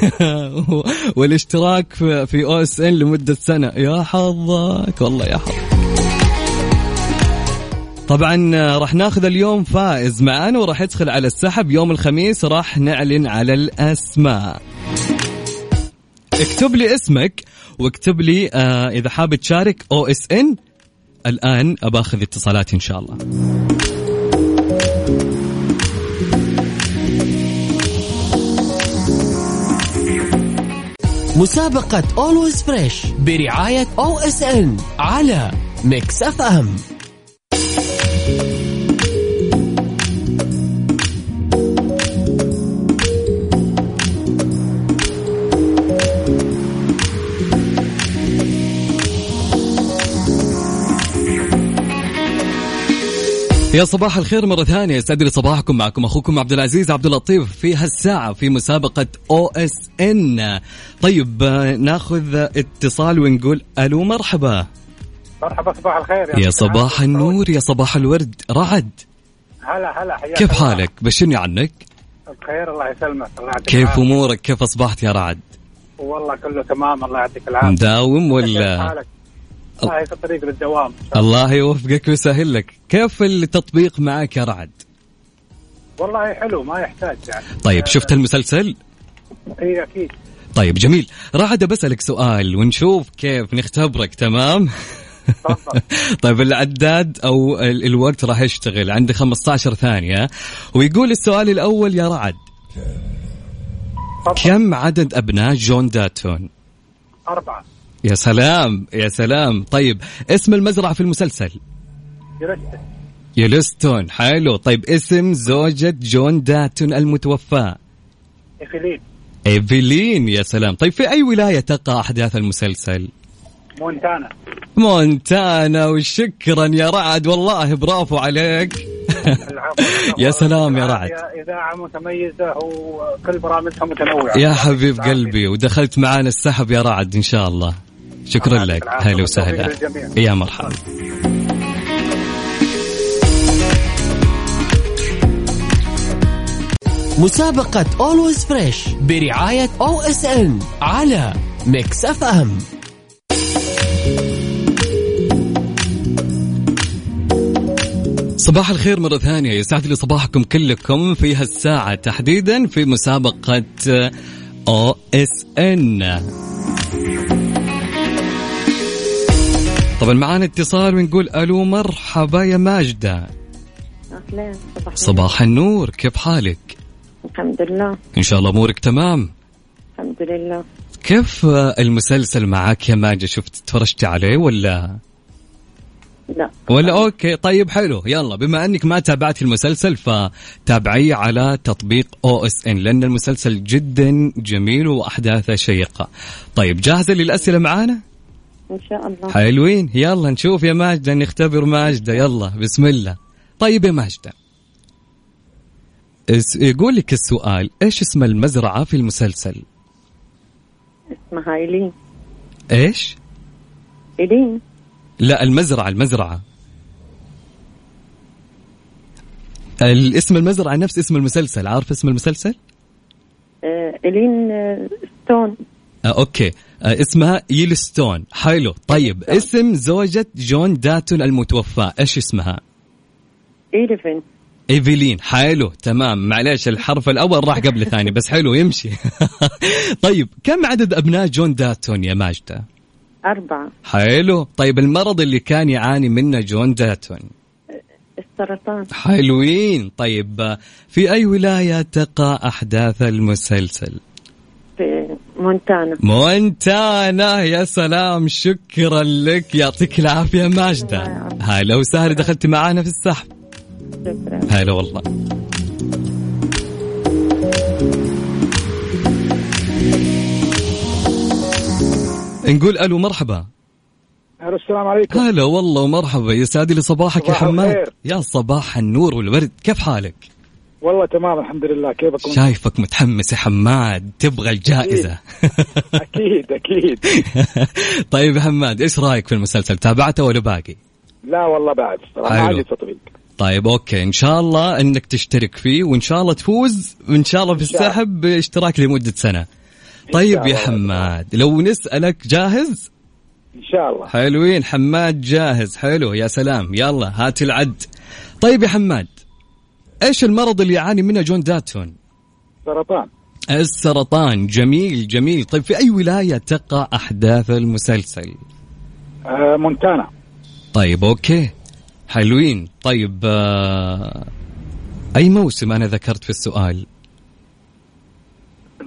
[LAUGHS] والاشتراك في, OSN لمدة سنة. يا حظك. والله يا حظك. طبعا راح ناخذ اليوم فائز معانا وراح يدخل على السحب. يوم الخميس راح نعلن على الأسماء. اكتب لي اسمك واكتب لي آه إذا حاب تشارك OSN. الآن أباخذ اتصالات إن شاء الله. مسابقة Always Fresh برعاية OSN على Mix FM يا صباح الخير مرة ثانية. يسعد لي صباحكم معكم أخوكم عبد العزيز عبد اللطيف في هالساعة في مسابقة أو إس إن. طيب ناخذ اتصال ونقول ألو مرحبا. مرحبا صباح الخير. يا صباح النور يا صباح الورد. رعد. هلا هلا حياك كيف. حالك؟ بشرني عنك؟ بخير الله يسلمك. الله يعطيك كيف العافية. أمورك؟ كيف أصبحت يا رعد؟ والله كله تمام الله يعطيك العافية. مداوم ولا؟ الله في الطريق للدوام. الله. يوفقك ويسهل لك. كيف التطبيق معك يا رعد؟ والله حلو ما يحتاج يعني. طيب شفت المسلسل؟ إي أكيد. طيب جميل. رعد بسألك سؤال ونشوف كيف نختبرك تمام؟ [LAUGHS] طيب العداد أو ال- الوقت راح يشتغل عندي 15 ثانية. ويقول السؤال الأول يا رعد. كم عدد أبناء جون داتون؟ أربعة. يا سلام يا سلام. طيب اسم المزرعة في المسلسل؟ جلست يلوستون حلو. طيب اسم زوجة جون داتون المتوفاة إيفيلين. ايفلين يا سلام. طيب في أي ولاية تقع أحداث المسلسل؟ مونتانا. مونتانا وشكرا يا رعد. والله برافو عليك. [LAUGHS] يا سلام يا رعد. إذاعة متميزة وكل برامجها متنوعة. يا حبيب قلبي ودخلت معانا السحب يا رعد إن شاء الله. شكرا لك هلا وسهلا. يا مرحبا. مسابقة Always Fresh برعاية OSN على Mix FM صباح الخير مرة ثانية. يسعد لي صباحكم كلكم في هالساعة تحديدا في مسابقة OSN طبعا معانا اتصال ونقول ألو مرحبا يا ماجدة. أهلا صباح صباح النور كيف حالك؟ الحمد لله. إن شاء الله أمورك تمام؟ الحمد لله. كيف المسلسل معك يا ماجدة؟ شفت تفرجتي عليه ولا؟ لا. ولا okay طيب حلو. يلا بما أنك ما تابعتي المسلسل فتابعيه على تطبيق OSN لأن المسلسل جدا جميل وأحداثه شيقة. طيب جاهزة للأسئلة معانا؟ إن شاء الله. حلوين. يلا نشوف يا ماجدة نختبر ماجدة. يلا بسم الله. طيب يا ماجدة. يقول لك السؤال إيش اسم المزرعة في المسلسل؟ اسمها إيلين. إيش؟ إيلين. لا المزرعة المزرعة. الاسم المزرعة نفس اسم المسلسل. عارف اسم المسلسل؟ آه، إيلين آه، ستون. آه okay. اسمها يلوستون حلو. طيب اسم زوجة جون داتون المتوفى إيش اسمها؟ إيليفين إيفيلين حلو تمام. معليش الحرف الأول راح قبل الثاني بس حلو يمشي. [LAUGHS] طيب كم عدد أبناء جون داتون يا ماجدة؟ أربعة. حلو. طيب المرض اللي كان يعاني منه جون داتون؟ السرطان. حلوين. طيب آه، في أي ولاية تقع أحداث المسلسل؟ مونتانا. مونتانا يا سلام شكرا لك. يعطيك العافية ماجدة. هلا وسهلا دخلتي معانا في السحب. شكرا. هلا والله. نقول ألو مرحبا. ألو السلام عليكم. هلا والله ومرحبا. يسعد لي صباحك يا صباح حماد. الخير. يا صباح النور والورد. كيف حالك؟ والله تمام الحمد لله. كيفكم شايفك متحمس يا حماد. تبغى الجائزة. [LAUGHS] أكيد أكيد. [LAUGHS] طيب يا حماد إيش رأيك في المسلسل؟ تابعته ولا باقي؟ لا والله بعد. ما عندي تطبيق. طيب أوكي. إن شاء الله إنك تشترك فيه وإن شاء الله تفوز ان شاء الله في. السحب باشتراك لمدة سنة. طيب يا. حماد لو نسألك جاهز؟ إن شاء الله. حلوين. حماد جاهز. حلو. يا سلام. يلا هات العد. طيب يا حماد إيش المرض اللي يعاني منه جون داتون؟ سرطان السرطان. جميل جميل. طيب في أي ولاية تقع أحداث المسلسل؟ آه مونتانا. طيب okay. حلوين. طيب آه أي موسم أنا ذكرت في السؤال؟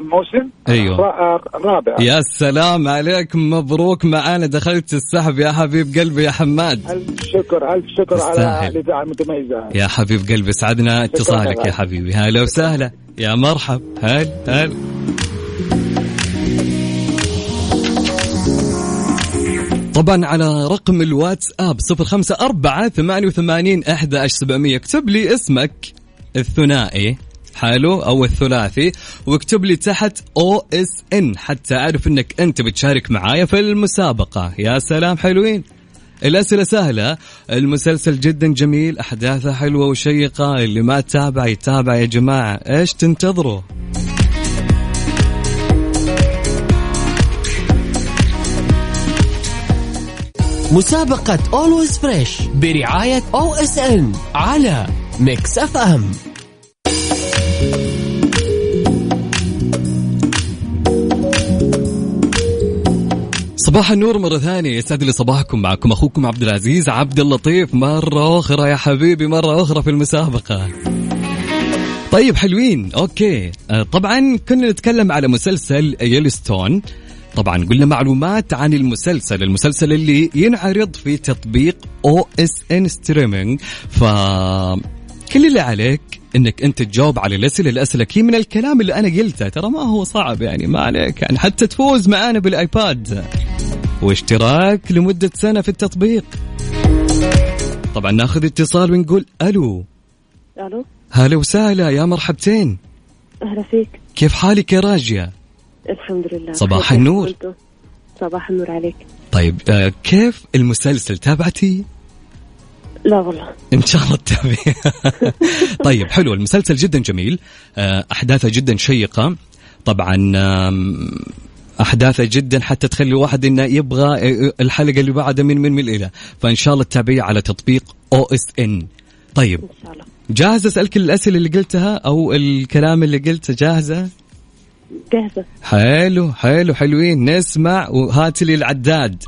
الموسم آه، الرابع. يا سلام عليك مبروك معانا دخلت السحب يا حبيب قلبي يا حماد. ألف شكر ألف شكر تستاهل. على الاذاعه المتميزه يا حبيب قلبي سعدنا اتصالك يا. حبيبي. هلا وسهلا. يا مرحب. هل هل؟ طبعا على رقم الواتساب صفر خمسة أربعة ثمانية وثمانين أحد سبعمية. اكتب لي اسمك الثنائي. حلو أو الثلاثي واكتب لي تحت OSN حتى أعرف أنك أنت بتشارك معايا في المسابقة. يا سلام حلوين. الأسئلة سهلة. المسلسل جدا جميل أحداثه حلوة وشيقة. اللي ما تابع يتابع يا جماعة. إيش تنتظروا؟ مسابقة Always Fresh برعاية OSN على Mix FM. صباح النور مرة ثانية. يسعد لي صباحكم معكم أخوكم عبد العزيز عبد اللطيف. مرة أخرى يا حبيبي مرة أخرى في المسابقة. طيب حلوين. Okay. آه، طبعا كنا نتكلم على مسلسل Yellowstone طبعا قلنا معلومات عن المسلسل المسلسل اللي ينعرض في تطبيق OSN Streaming. ف كل اللي عليك إنك أنت تجاوب على الأسئلة الأسئلة. هي من الكلام اللي أنا قلته ترى ما هو صعب يعني ما عليك يعني. حتى تفوز معانا بال iPad. واشتراك لمدة سنة في التطبيق. طبعا ناخذ اتصال ونقول ألو. ألو. هلا وسهلا يا مرحبتين. أهلا فيك. كيف حالك يا راجية؟ الحمد لله. صباح. النور. صباح النور عليك. طيب آه كيف المسلسل تابعتي؟ لا والله. إن شاء الله تتابعي [LAUGHS] طيب حلو. المسلسل جدا جميل. آه، أحداثه جدا شيقة. طبعا أحداثه جدا حتى تخلي الواحد إنه يبغى آه، الحلقة اللي بعدها من من من إلى. فإن شاء الله تتابعيه على تطبيق أو إس إن. طيب إن شاء الله. جاهز اسألك الأسئلة اللي قلتها أو الكلام اللي قلته. جاهزة؟ جاهزة. حلو حلو حلوين. نسمع. وهات لي العداد.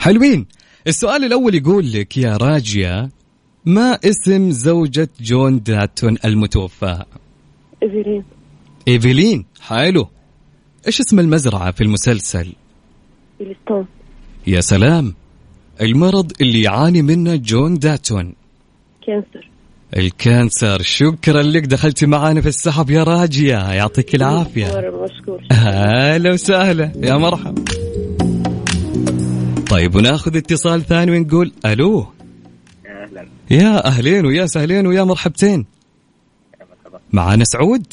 حلوين. السؤال الأول يقول لك يا راجية ما اسم زوجة جون داتون المتوفى؟ ايفيرين إيفلين حلو. إيش اسم المزرعة في المسلسل؟ Yellowstone. يا سلام. المرض اللي يعاني منه جون داتون. Cancer. ال cancer. شكرا لك دخلتي معانا في السحب يا راجية يعطيك العافية. مشكور. هلا وسهلا. يا مرحبا. طيب وناخذ اتصال ثاني ونقول ألو؟ أهلا. يا أهلين ويا سهلين ويا مرحبتين. معانا سعود؟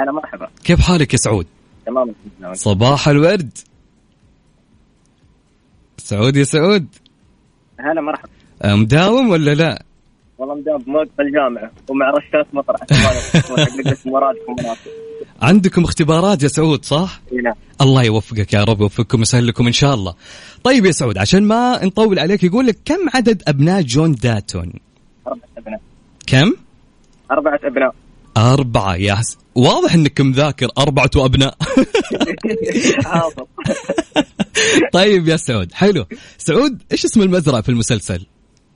هلا مرحبا. كيف حالك يا سعود؟ تمام صباح الورد. سعود يا سعود. هلا مرحبا. مداوم ولا لا؟ والله مدام موقف الجامعة ومع رشات مطر [LAUGHS] عندكم اختبارات يا سعود صح؟ نعم الله يوفقك يا رب يوفقكم ويسهل لكم إن شاء الله. طيب يا سعود عشان ما نطول عليك يقول لك كم عدد أبناء جون داتون؟ أربعة أبناء كم؟ أربعة أبناء أربعة يا حس... واضح انك مذاكر أربعة أبناء [LAUGHS] [LAUGHS] طيب يا سعود حلو سعود إيش اسم المزرعة في المسلسل؟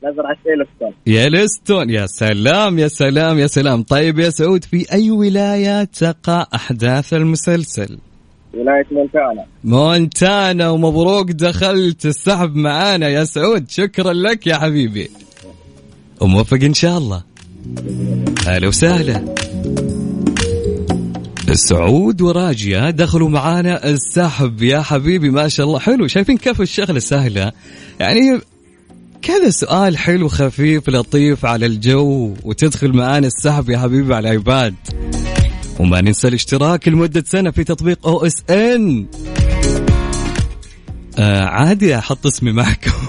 مزرعه ايلستون يلستون يا سلام يا سلام يا سلام. طيب يا سعود في أي ولاية تقع أحداث المسلسل؟ ولاية مونتانا. مونتانا ومبروك دخلت السحب معانا يا سعود. شكرا لك يا حبيبي. وموفق إن شاء الله. هلا وسهلا. سعود وراجية دخلوا معانا السحب يا حبيبي ما شاء الله. حلو شايفين كيف الشغلة سهلة؟ يعني كذا سؤال حلو خفيف لطيف على الجو وتدخل معانا السحب يا حبيبي على ال iPad وما ننسى الاشتراك لمدة سنة في تطبيق OSN آه عادي أحط اسمي معكم. [LAUGHS]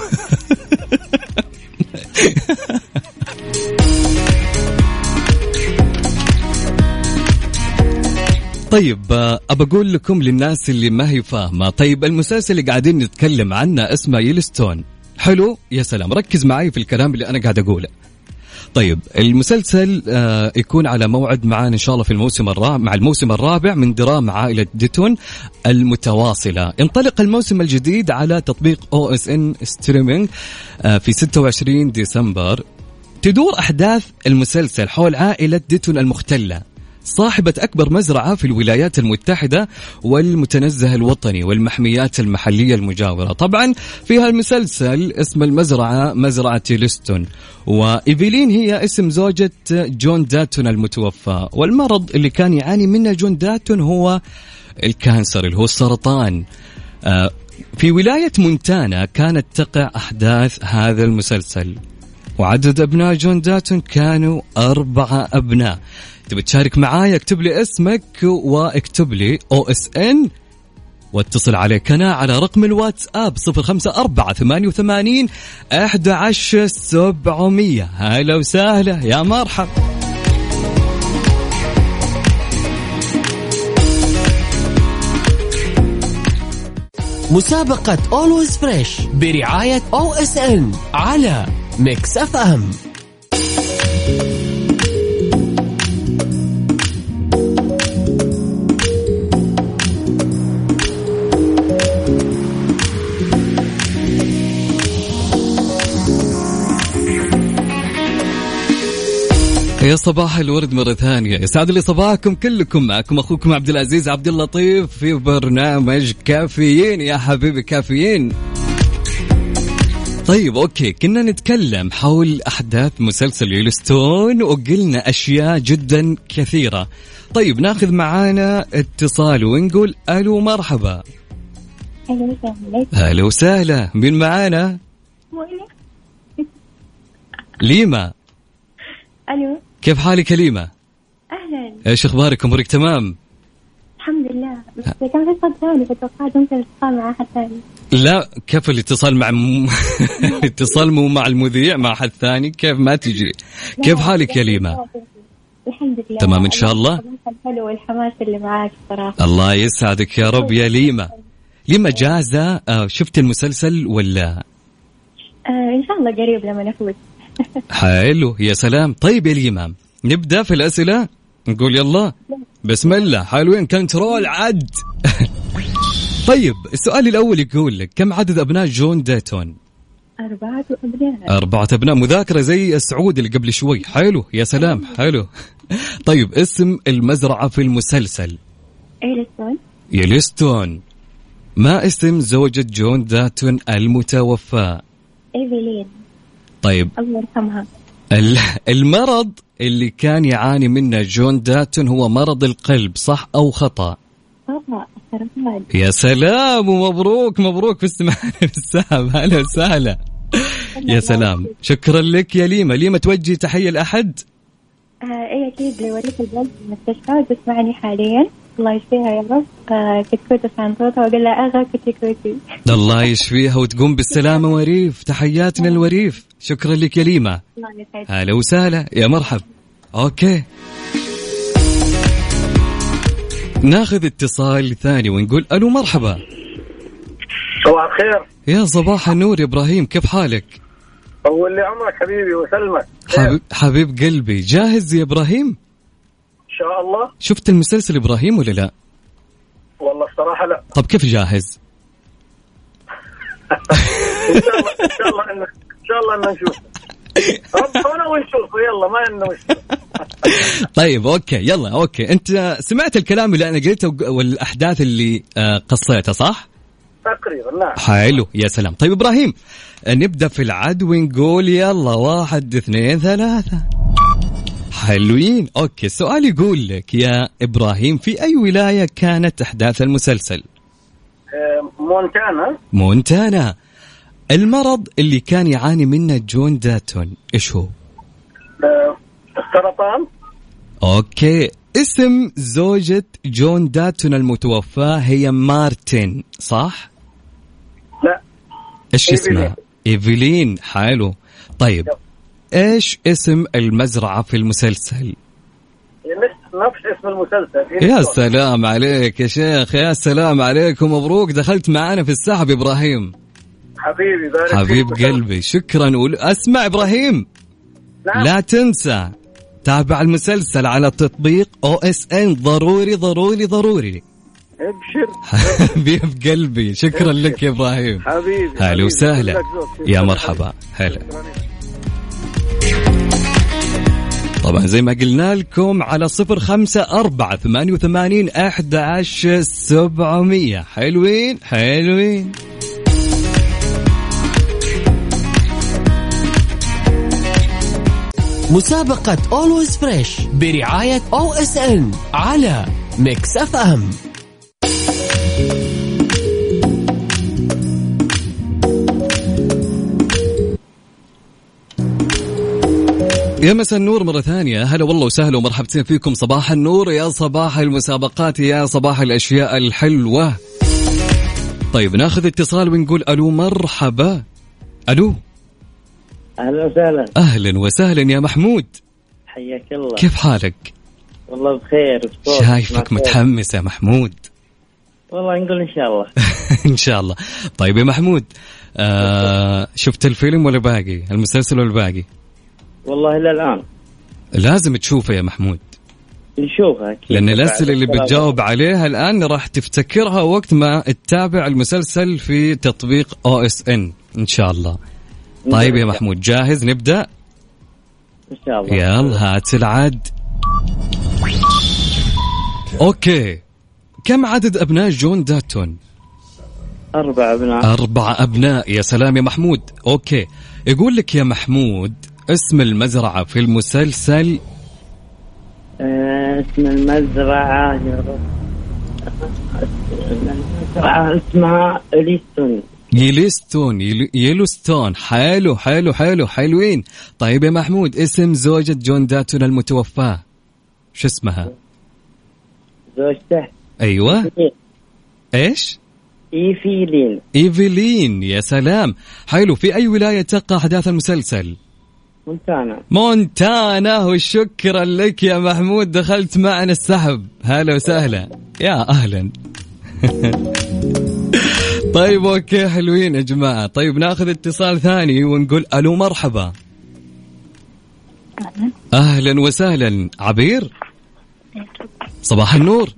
طيب آه، أبى أقول لكم للناس اللي ما هي فاهمة طيب المسلسل اللي قاعدين نتكلم عنه اسمه Yellowstone حلو يا سلام. ركز معي في الكلام اللي أنا قاعد أقوله. طيب المسلسل آه يكون على موعد معانا إن شاء الله في الموسم الرابع مع الموسم الرابع من دراما عائلة ديتون المتواصلة. ينطلق الموسم الجديد على تطبيق OSN Streaming آه في 26 ديسمبر. تدور أحداث المسلسل حول عائلة ديتون المختلة. صاحبة أكبر مزرعة في الولايات المتحدة والمتنزه الوطني والمحميات المحلية المجاورة. طبعا في هالمسلسل اسم المزرعة مزرعة Yellowstone وإيفيلين هي اسم زوجة جون داتون المتوفى. والمرض اللي كان يعاني منه جون داتون هو ال cancer اللي هو السرطان. آه، في ولاية مونتانا كانت تقع أحداث هذا المسلسل وعدد أبناء جون داتون كانوا أربعة أبناء. تبي تشارك معايا اكتب لي اسمك واكتب لي OSN واتصل عليكنا على رقم الواتساب صفر خمسة أربعة ثمانية وثمانين أحد عشر سبعمية. هلا وسهلا يا مرحب مسابقة Always Fresh برعاية OSN على Mix FM يا صباح الورد مرة ثانية. يسعد لي صباحكم كلكم. معكم أخوكم عبد العزيز عبد اللطيف في برنامج كافيين. يا حبيبي كافيين. طيب أوكي. كنا نتكلم حول أحداث مسلسل يلستون وقلنا أشياء جدا كثيرة. طيب ناخذ معانا اتصال ونقول ألو مرحبا. أهلا وسهلا هلا وسهلا. مين معانا؟ ليما. ألو. كيف حالك يا ليما أهلا. إيش أخبارك؟ أمورك تمام؟ الحمد لله. بس كان في صوت ثاني فتوقعت ممكن اتصال مع أحد ثاني. لا كيف الاتصال مع م... [LAUGHS] الاتصال مو مع المذيع مع حد ثاني؟ كيف؟ ما تجري كيف حالك يا ليما الحمد لله. تمام إن شاء الله؟ الحلو والحماس اللي معاك صراحة. الله يسعدك يا رب. يا ليما ليما جاهزة؟ آه، شفت المسلسل ولا؟ آه إن شاء الله قريب لما نفوز حلو يا سلام. طيب يا ليما نبدأ في الأسئلة؟ نقول يلا. بسم الله حلوين كنترول عد. [LAUGHS] طيب السؤال الأول يقول لك كم عدد أبناء جون ديتون؟ أربعة أبناء. أربعة أبناء. مذاكرة زي السعود اللي قبل شوي. حلو يا سلام حلو. [LAUGHS] طيب اسم المزرعة في المسلسل؟ Yellowstone Yellowstone ما اسم زوجة جون داتون المتوفى إيفيلين. طيب. الله يرحمها. ال- [LAUGHS] المرض اللي كان يعاني منه جون داتون هو مرض القلب صح أو خطأ؟ بابا السرطان يا سلام ومبروك مبروك في استماع [LAUGHS] السحب هلا وسهلا. يا سلام. شكرا لك يا ليما. ليما توجهي تحية لأحد؟ آه إيه أكيد لوريث البلد المستشفى وتسمعني حاليا. الله يشفيها يا رب كتكوتة عن صوتها لها كوتي الله يشفيها وتقوم بالسلامة وريف تحياتنا الوريف شكرا لك يا ليما هلا وسهلا يا مرحب أوكي ناخذ اتصال ثاني ونقول ألو مرحبا. صباح الخير. يا صباح النور يا إبراهيم. كيف حالك؟ طول لي عمرك حبيبي وسلمك. حبيب, حبيب قلبي. جاهز يا إبراهيم؟ شاء الله. شفت المسلسل إبراهيم ولا لا؟ والله الصراحة لا. طب كيف جاهز؟ إن شاء الله إن شاء الله ان شاء الله نشوف. ربنا ونشوفه يلا ما عندنا مشكله طيب okay. يلا okay. أنت سمعت الكلام اللي أنا قلته والأحداث اللي آه، قصيتها صح؟ تقريبا نعم. حلو. يا سلام. طيب إبراهيم نبدأ في العد ونقول يلا واحد اثنين ثلاثة. حلوين. okay السؤال يقول لك يا إبراهيم في أي ولاية كانت أحداث المسلسل؟ آه، مونتانا. مونتانا. المرض اللي كان يعاني منه جون داتون إيش هو؟ آه، السرطان. okay. اسم زوجة جون داتون المتوفاة هي مارتن صح؟ لا. إيش. اسمها؟ ايفلين حلو. طيب إيش اسم المزرعة في المسلسل؟ نفس اسم المسلسل. يا سلام عليك يا شيخ يا سلام عليك ومبروك دخلت معنا في السحب إبراهيم. حبيبي بارك حبيب. قلبي شكرا. ول... أسمع إبراهيم. نعم. لا تنسى تابع المسلسل على تطبيق أو إس إن. ضروري ضروري ضروري. ابشر. [LAUGHS] حبيب قلبي شكرا لك يا إبراهيم. حبيبي هلا. وسهلا. يا مرحبا. هلا. طبعا زي ما قلنا لكم على صفر خمسة أربعة ثمانية وثمانين أحد عشر سبعمية. حلوين حلوين. مسابقة always fresh برعاية OSN على Mix FM يا مساء النور مرة ثانية. هلا والله وسهلا ومرحبتين فيكم. صباح النور يا صباح المسابقات يا صباح الأشياء الحلوة. طيب ناخذ اتصال ونقول ألو مرحبا. ألو. أهلا وسهلا. أهلا وسهلا يا محمود. حياك الله. كيف حالك؟ والله بخير شايفك. متحمس يا محمود. والله نقول إن شاء الله. [LAUGHS] إن شاء الله. طيب يا محمود آه شفت الفيلم ولا باقي؟ المسلسل ولا باقي؟ والله إلى الآن. لازم تشوفه يا محمود. نشوفها أكيد. لأن بعد الأسئلة اللي. بتجاوب عليها الآن راح تفتكرها وقت ما تتابع المسلسل في تطبيق OSN. إن شاء الله. طيب يا محمود جاهز؟ نبدأ؟ إن شاء الله. يلا هات العد. okay. كم عدد أبناء جون داتون؟ أربع أبناء. أربع أبناء. يا سلام يا محمود. okay. يقول لك يا محمود اسم المزرعة في المسلسل؟ آه، اسم المزرعة اسمها إليستون. يليستون يل- يلوستون حلو حلو حلو حلوين. طيب يا محمود اسم زوجة جون داتون المتوفاة. شو اسمها؟ زوجته؟ أيوه. إيش؟ إيفيلين. ايفلين يا سلام. حلو في أي ولاية تقع أحداث المسلسل؟ مونتانا. مونتانا وشكرا لك يا محمود دخلت معنا السحب. هلا وسهلا. يا أهلا. [LAUGHS] طيب okay حلوين يا جماعة. طيب ناخذ اتصال ثاني ونقول ألو مرحبا. أهلا. أهلا وسهلا. عبير؟ صباح النور.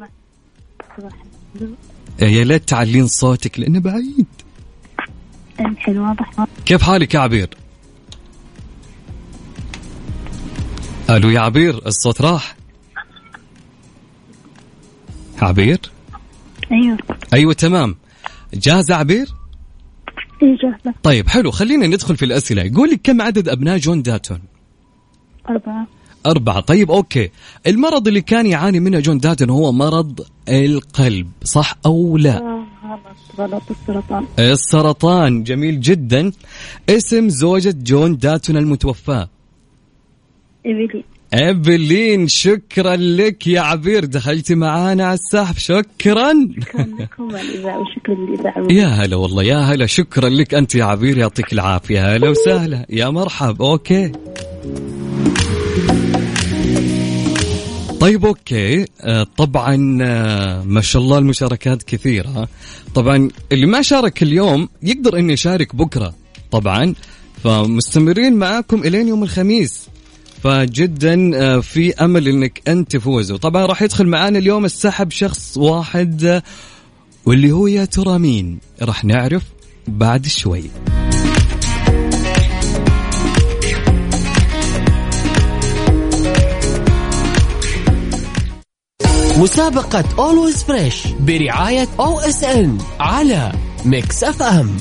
يا ليت تعلين صوتك لأنه بعيد. الحين واضح. كيف حالك يا عبير؟ ألو يا عبير الصوت راح؟ عبير؟ أيوه. أيوه تمام. جاهزة عبير؟ إيه جاهزة. طيب حلو خلينا ندخل في الأسئلة. يقول لك كم عدد أبناء جون داتون؟ أربعة. أربعة. طيب okay. المرض اللي كان يعاني منه جون داتون هو مرض القلب صح أو لا؟ آه غلط غلط السرطان. السرطان جميل جدا. اسم زوجة جون داتون المتوفاة. إيفيلين. إيفلين شكرا لك يا عبير. دخلتي معانا على السحب. شكرا. كان لكم الإذاعة وشكرا للإذاعة يا هلا والله يا هلا. شكرا لك أنت يا عبير. يعطيك العافية. هلا وسهلا. يا مرحب okay. طيب okay. آه، طبعا آه، ما شاء الله المشاركات كثيرة. طبعا اللي ما شارك اليوم يقدر إنه يشارك بكرة طبعا. فمستمرين معاكم إلين يوم الخميس. فجدا آه، في أمل إنك انت تفوزوا طبعا راح يدخل معانا اليوم السحب شخص واحد آه، واللي هو يا ترى مين؟ راح نعرف بعد شوي. مسابقة always fresh برعاية OSN على Mix FM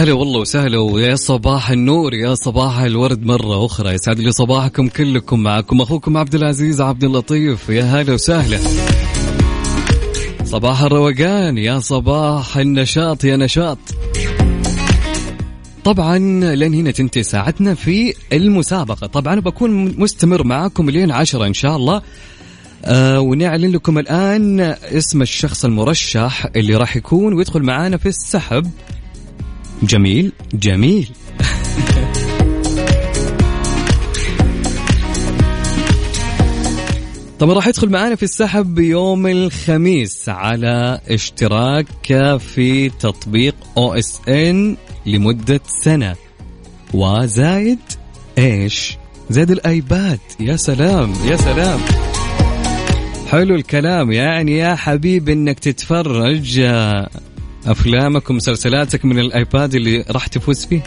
هلا والله وسهلا ويا صباح النور يا صباح الورد مرة أخرى. يسعد لي صباحكم كلكم معكم أخوكم عبد العزيز عبد اللطيف. يا هلا وسهلا. صباح الروقان يا صباح النشاط يا نشاط. طبعا لين هنا تنتهي ساعتنا في المسابقة. طبعا بكون مستمر معاكم لين عشرة إن شاء الله. آه ونعلن لكم الآن اسم الشخص المرشح اللي راح يكون ويدخل معانا في السحب. جميل جميل. طبعا راح يدخل معانا في السحب يوم الخميس على اشتراك في تطبيق أو اس ان لمدة سنة. وزايد إيش؟ زاد الآيباد. يا سلام يا سلام. حلو الكلام. يعني يا حبيبي إنك تتفرج. افلامك ومسلسلاتك من الآيباد اللي راح تفوز فيه.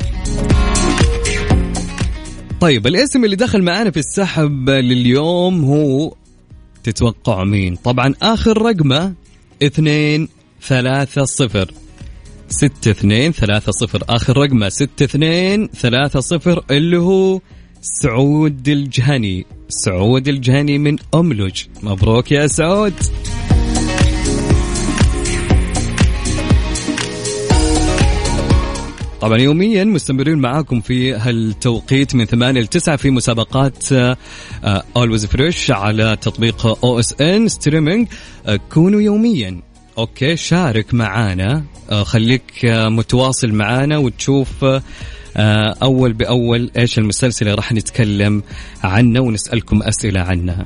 طيب الاسم اللي دخل معانا في السحب لليوم هو تتوقع مين؟ طبعا آخر رقمه اثنين ثلاثة صفر. ستة اثنين ثلاثة صفر. آخر رقمه ستة اثنين ثلاثة صفر اللي هو سعود الجهني. سعود الجهني من أملج. مبروك يا سعود. طبعا يوميا مستمرين معاكم في هالتوقيت من 8 ل 9 في مسابقات always fresh على تطبيق OSN streaming كونوا يوميا. okay شارك معانا. آه، خليك آه، متواصل معانا وتشوف آه، آه، أول بأول إيش المسلسل اللي راح نتكلم عنه ونسألكم أسئلة عنها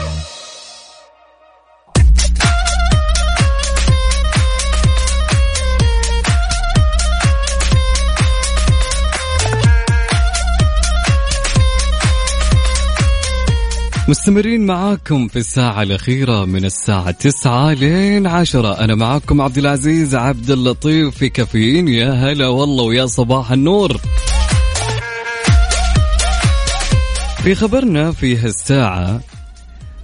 مستمرين معاكم في الساعة الأخيرة من الساعة تسعة لين عشرة. أنا معاكم عبد العزيز عبد اللطيف في كافيين. يا هلا والله ويا صباح النور. في خبرنا في هالساعة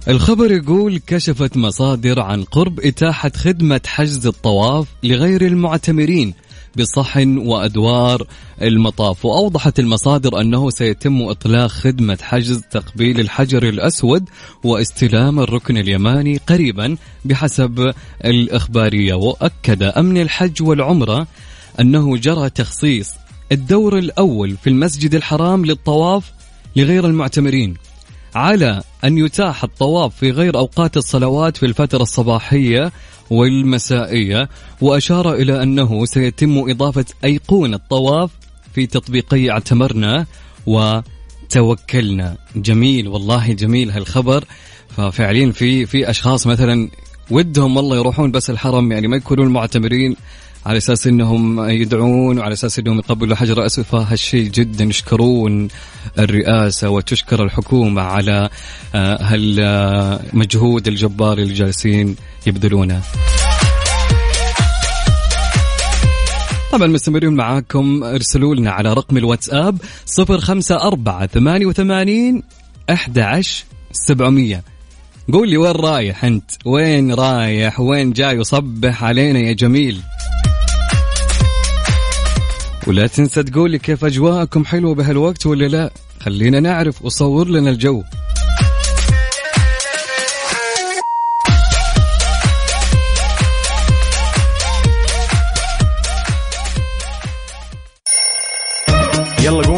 الخبر يقول كشفت مصادر عن قرب إتاحة خدمة حجز الطواف لغير المعتمرين. بصحن وأدوار المطاف. وأوضحت المصادر أنه سيتم إطلاق خدمة حجز تقبيل الحجر الأسود واستلام الركن اليماني قريبا بحسب الإخبارية. وأكد أمن الحج والعمرة أنه جرى تخصيص الدور الأول في المسجد الحرام للطواف لغير المعتمرين. على أن يتاح الطواف في غير أوقات الصلوات في الفترة الصباحية والمسائية وأشار إلى أنه سيتم إضافة أيقونة طواف في تطبيقي اعتمرنا وتوكلنا. جميل والله جميل هالخبر. ففعليا في في أشخاص مثلا ودهم والله يروحون بس الحرم يعني ما يكونون معتمرين. على أساس إنهم يدعون وعلى أساس إنهم يقبلوا حجر اسود فهالشيء جدا يشكرون الرئاسة وتشكر الحكومة على آه، هالمجهود الجبار اللي جالسين يبذلونه. طبعا مستمرين معاكم ارسلوا لنا على رقم الواتساب 054 88 11 700 قول لي وين رايح أنت؟ وين رايح؟ وين جاي وصبح علينا يا جميل؟ ولا تنسى تقول لي كيف أجواءكم حلوة بهالوقت ولا لا. خلينا نعرف وصور لنا الجو. يلا قوموا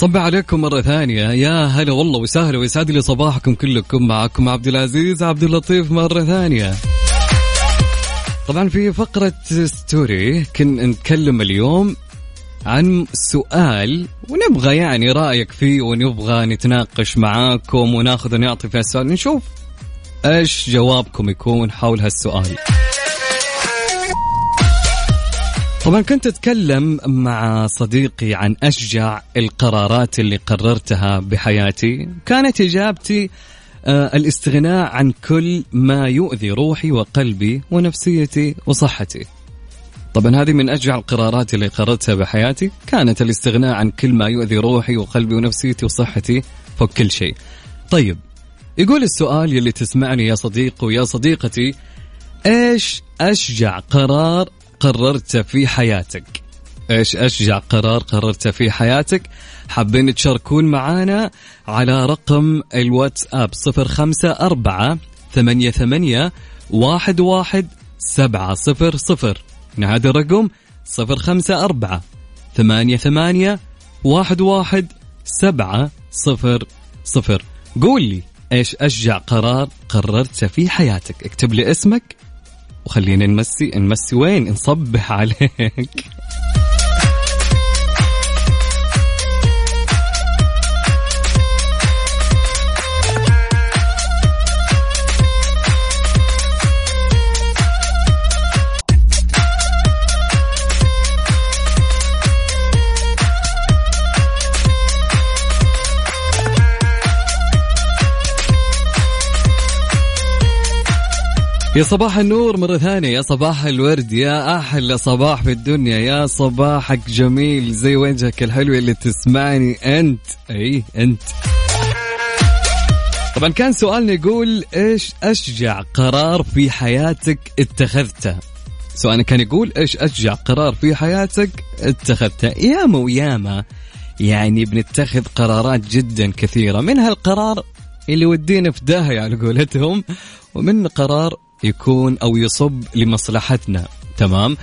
صب عليكم مرة ثانية. يا هلا والله وسهلا ويسعد لي صباحكم كلكم. معكم عبد العزيز عبد اللطيف مرة ثانية. طبعا في فقرة ستوري كنا نتكلم اليوم عن سؤال ونبغى يعني رأيك فيه ونبغى نتناقش معاكم وناخذ ونعطي في السؤال نشوف إيش جوابكم يكون حول هالسؤال. طبعا كنت أتكلم مع صديقي عن أشجع القرارات اللي قررتها بحياتي. كانت إجابتي آه الاستغناء عن كل ما يؤذي روحي وقلبي ونفسيتي وصحتي. طبعا هذه من أشجع القرارات اللي قررتها بحياتي. كانت الاستغناء عن كل ما يؤذي روحي وقلبي ونفسيتي وصحتي فوق كل شيء. طيب يقول السؤال يلي تسمعني يا صديق ويا صديقتي إيش أشجع قرار قررته في حياتك؟ إيش اشجع قرار قررته في حياتك؟ حابين تشاركون معانا على رقم الواتساب صفر خمسة أربعة ثمانية ثمانية واحد واحد سبعة صفر صفر. هذا الرقم صفر خمسة أربعة ثمانية ثمانية واحد واحد سبعة صفر صفر. قول لي إيش اشجع قرار قررته في حياتك؟ اكتب لي اسمك. وخلينا نمسي نمسي وين؟ نصبح عليك. يا صباح النور مرة ثانية يا صباح الورد يا أحلى صباح في الدنيا يا صباحك جميل زي وجهك الحلو اللي تسمعني أنت. أي أنت. طبعا كان سؤالنا يقول إيش أشجع قرار في حياتك اتخذته؟ سؤالنا كان يقول إيش أشجع قرار في حياتك اتخذته؟ ياما وياما. يعني بنتخذ قرارات جدا كثيرة منها القرار اللي ودينا في داهية على قولتهم ومن قرار يكون أو يصب لمصلحتنا. تمام؟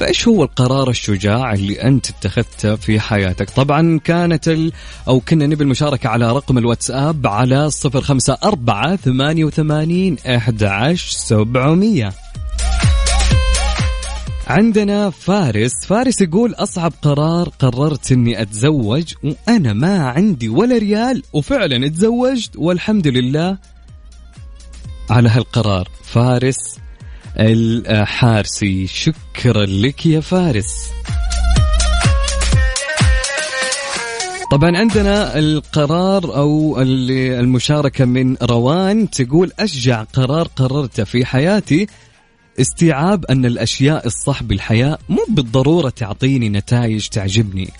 فإيش هو القرار الشجاع اللي أنت اتخذته في حياتك؟ طبعا كانت ال... أو كنا نبي المشاركة على رقم الواتساب على صفر خمسة أربعة ثمانية وثمانين أحد عشر سبعمية. عندنا فارس. فارس يقول أصعب قرار قررت أني أتزوج وأنا ما عندي ولا ريال وفعلا تزوجت والحمد لله. على هالقرار. فارس الحارسي شكرا لك يا فارس. طبعا عندنا القرار أو المشاركة من روان تقول أشجع قرار قررته في حياتي. استيعاب أن الأشياء الصح بالحياة مو بالضرورة تعطيني نتائج تعجبني.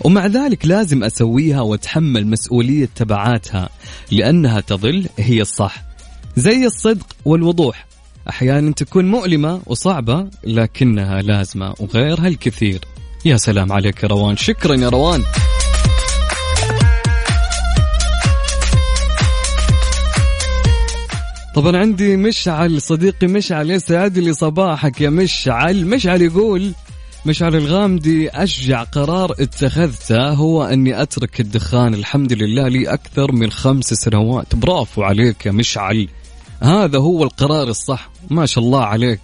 ومع ذلك لازم أسويها وأتحمل مسؤولية تبعاتها لأنها تظل هي الصح. زي الصدق والوضوح. أحيانا تكون مؤلمة وصعبة لكنها لازمة وغيرها الكثير. يا سلام عليك يا روان. شكرا يا روان. طبعا عندي مشعل صديقي مشعل يسعد لي صباحك يا مشعل. مشعل يقول مشعل الغامدي أشجع قرار اتخذته هو أني أترك الدخان. الحمد لله لي أكثر من خمس سنوات. برافو عليك يا مشعل. هذا هو القرار الصح. ما شاء الله عليك.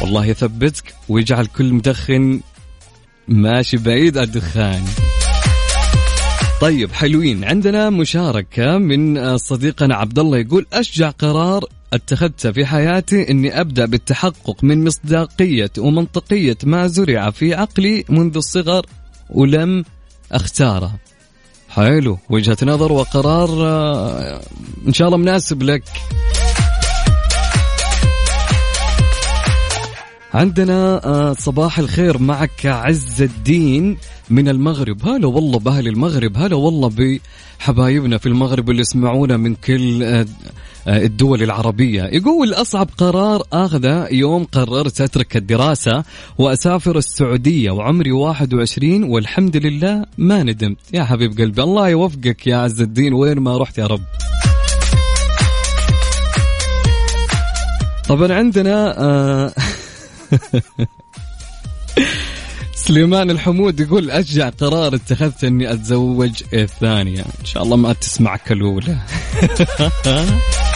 والله يثبتك ويجعل كل مدخن ماشي بعيد الدخان. طيب حلوين. عندنا مشاركة من صديقنا عبد الله يقول أشجع قرار اتخذته في حياتي إني أبدأ بالتحقق من مصداقية ومنطقية ما زرع في عقلي منذ الصغر ولم أختاره. حلو وجهة نظر وقرار آه، إن شاء الله مناسب لك. عندنا آه، صباح الخير معك عز الدين من المغرب هلا والله بأهل المغرب هلا والله بحبايبنا في المغرب اللي يسمعونا من كل آه، الدول العربية. يقول أصعب قرار أخذه يوم قررت أترك الدراسة وأسافر السعودية وعمري 21 والحمد لله ما ندمت. يا حبيب قلبي الله يوفقك يا عز الدين. وين ما رحت يا رب. طبعا عندنا آه [LAUGHS] سليمان الحمود يقول أشجع قرار اتخذت أني أتزوج الثانية. إن شاء الله ما تسمعك الأولى [LAUGHS]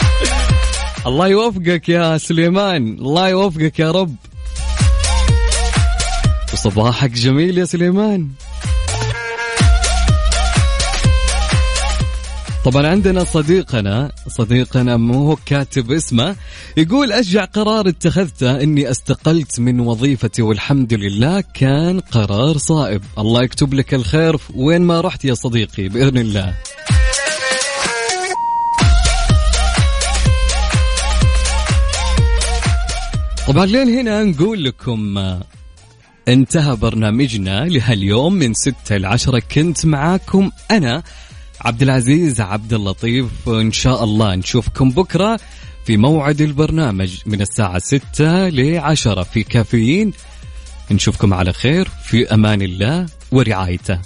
الله يوفقك يا سليمان. الله يوفقك يا رب. وصباحك جميل يا سليمان. طبعا عندنا صديقنا صديقنا مو كاتب اسمه يقول أشجع قرار اتخذته إني أستقلت من وظيفتي والحمد لله كان قرار صائب. الله يكتب لك الخير. وين ما رحت يا صديقي بإذن الله. طبعا لين هنا نقول لكم آه، انتهى برنامجنا لهاليوم من ستة لعشرة كنت معاكم أنا عبد العزيز عبد اللطيف. إن شاء الله نشوفكم بكرة في موعد البرنامج من الساعة ستة لعشرة في كافيين. نشوفكم على خير في أمان الله ورعايته.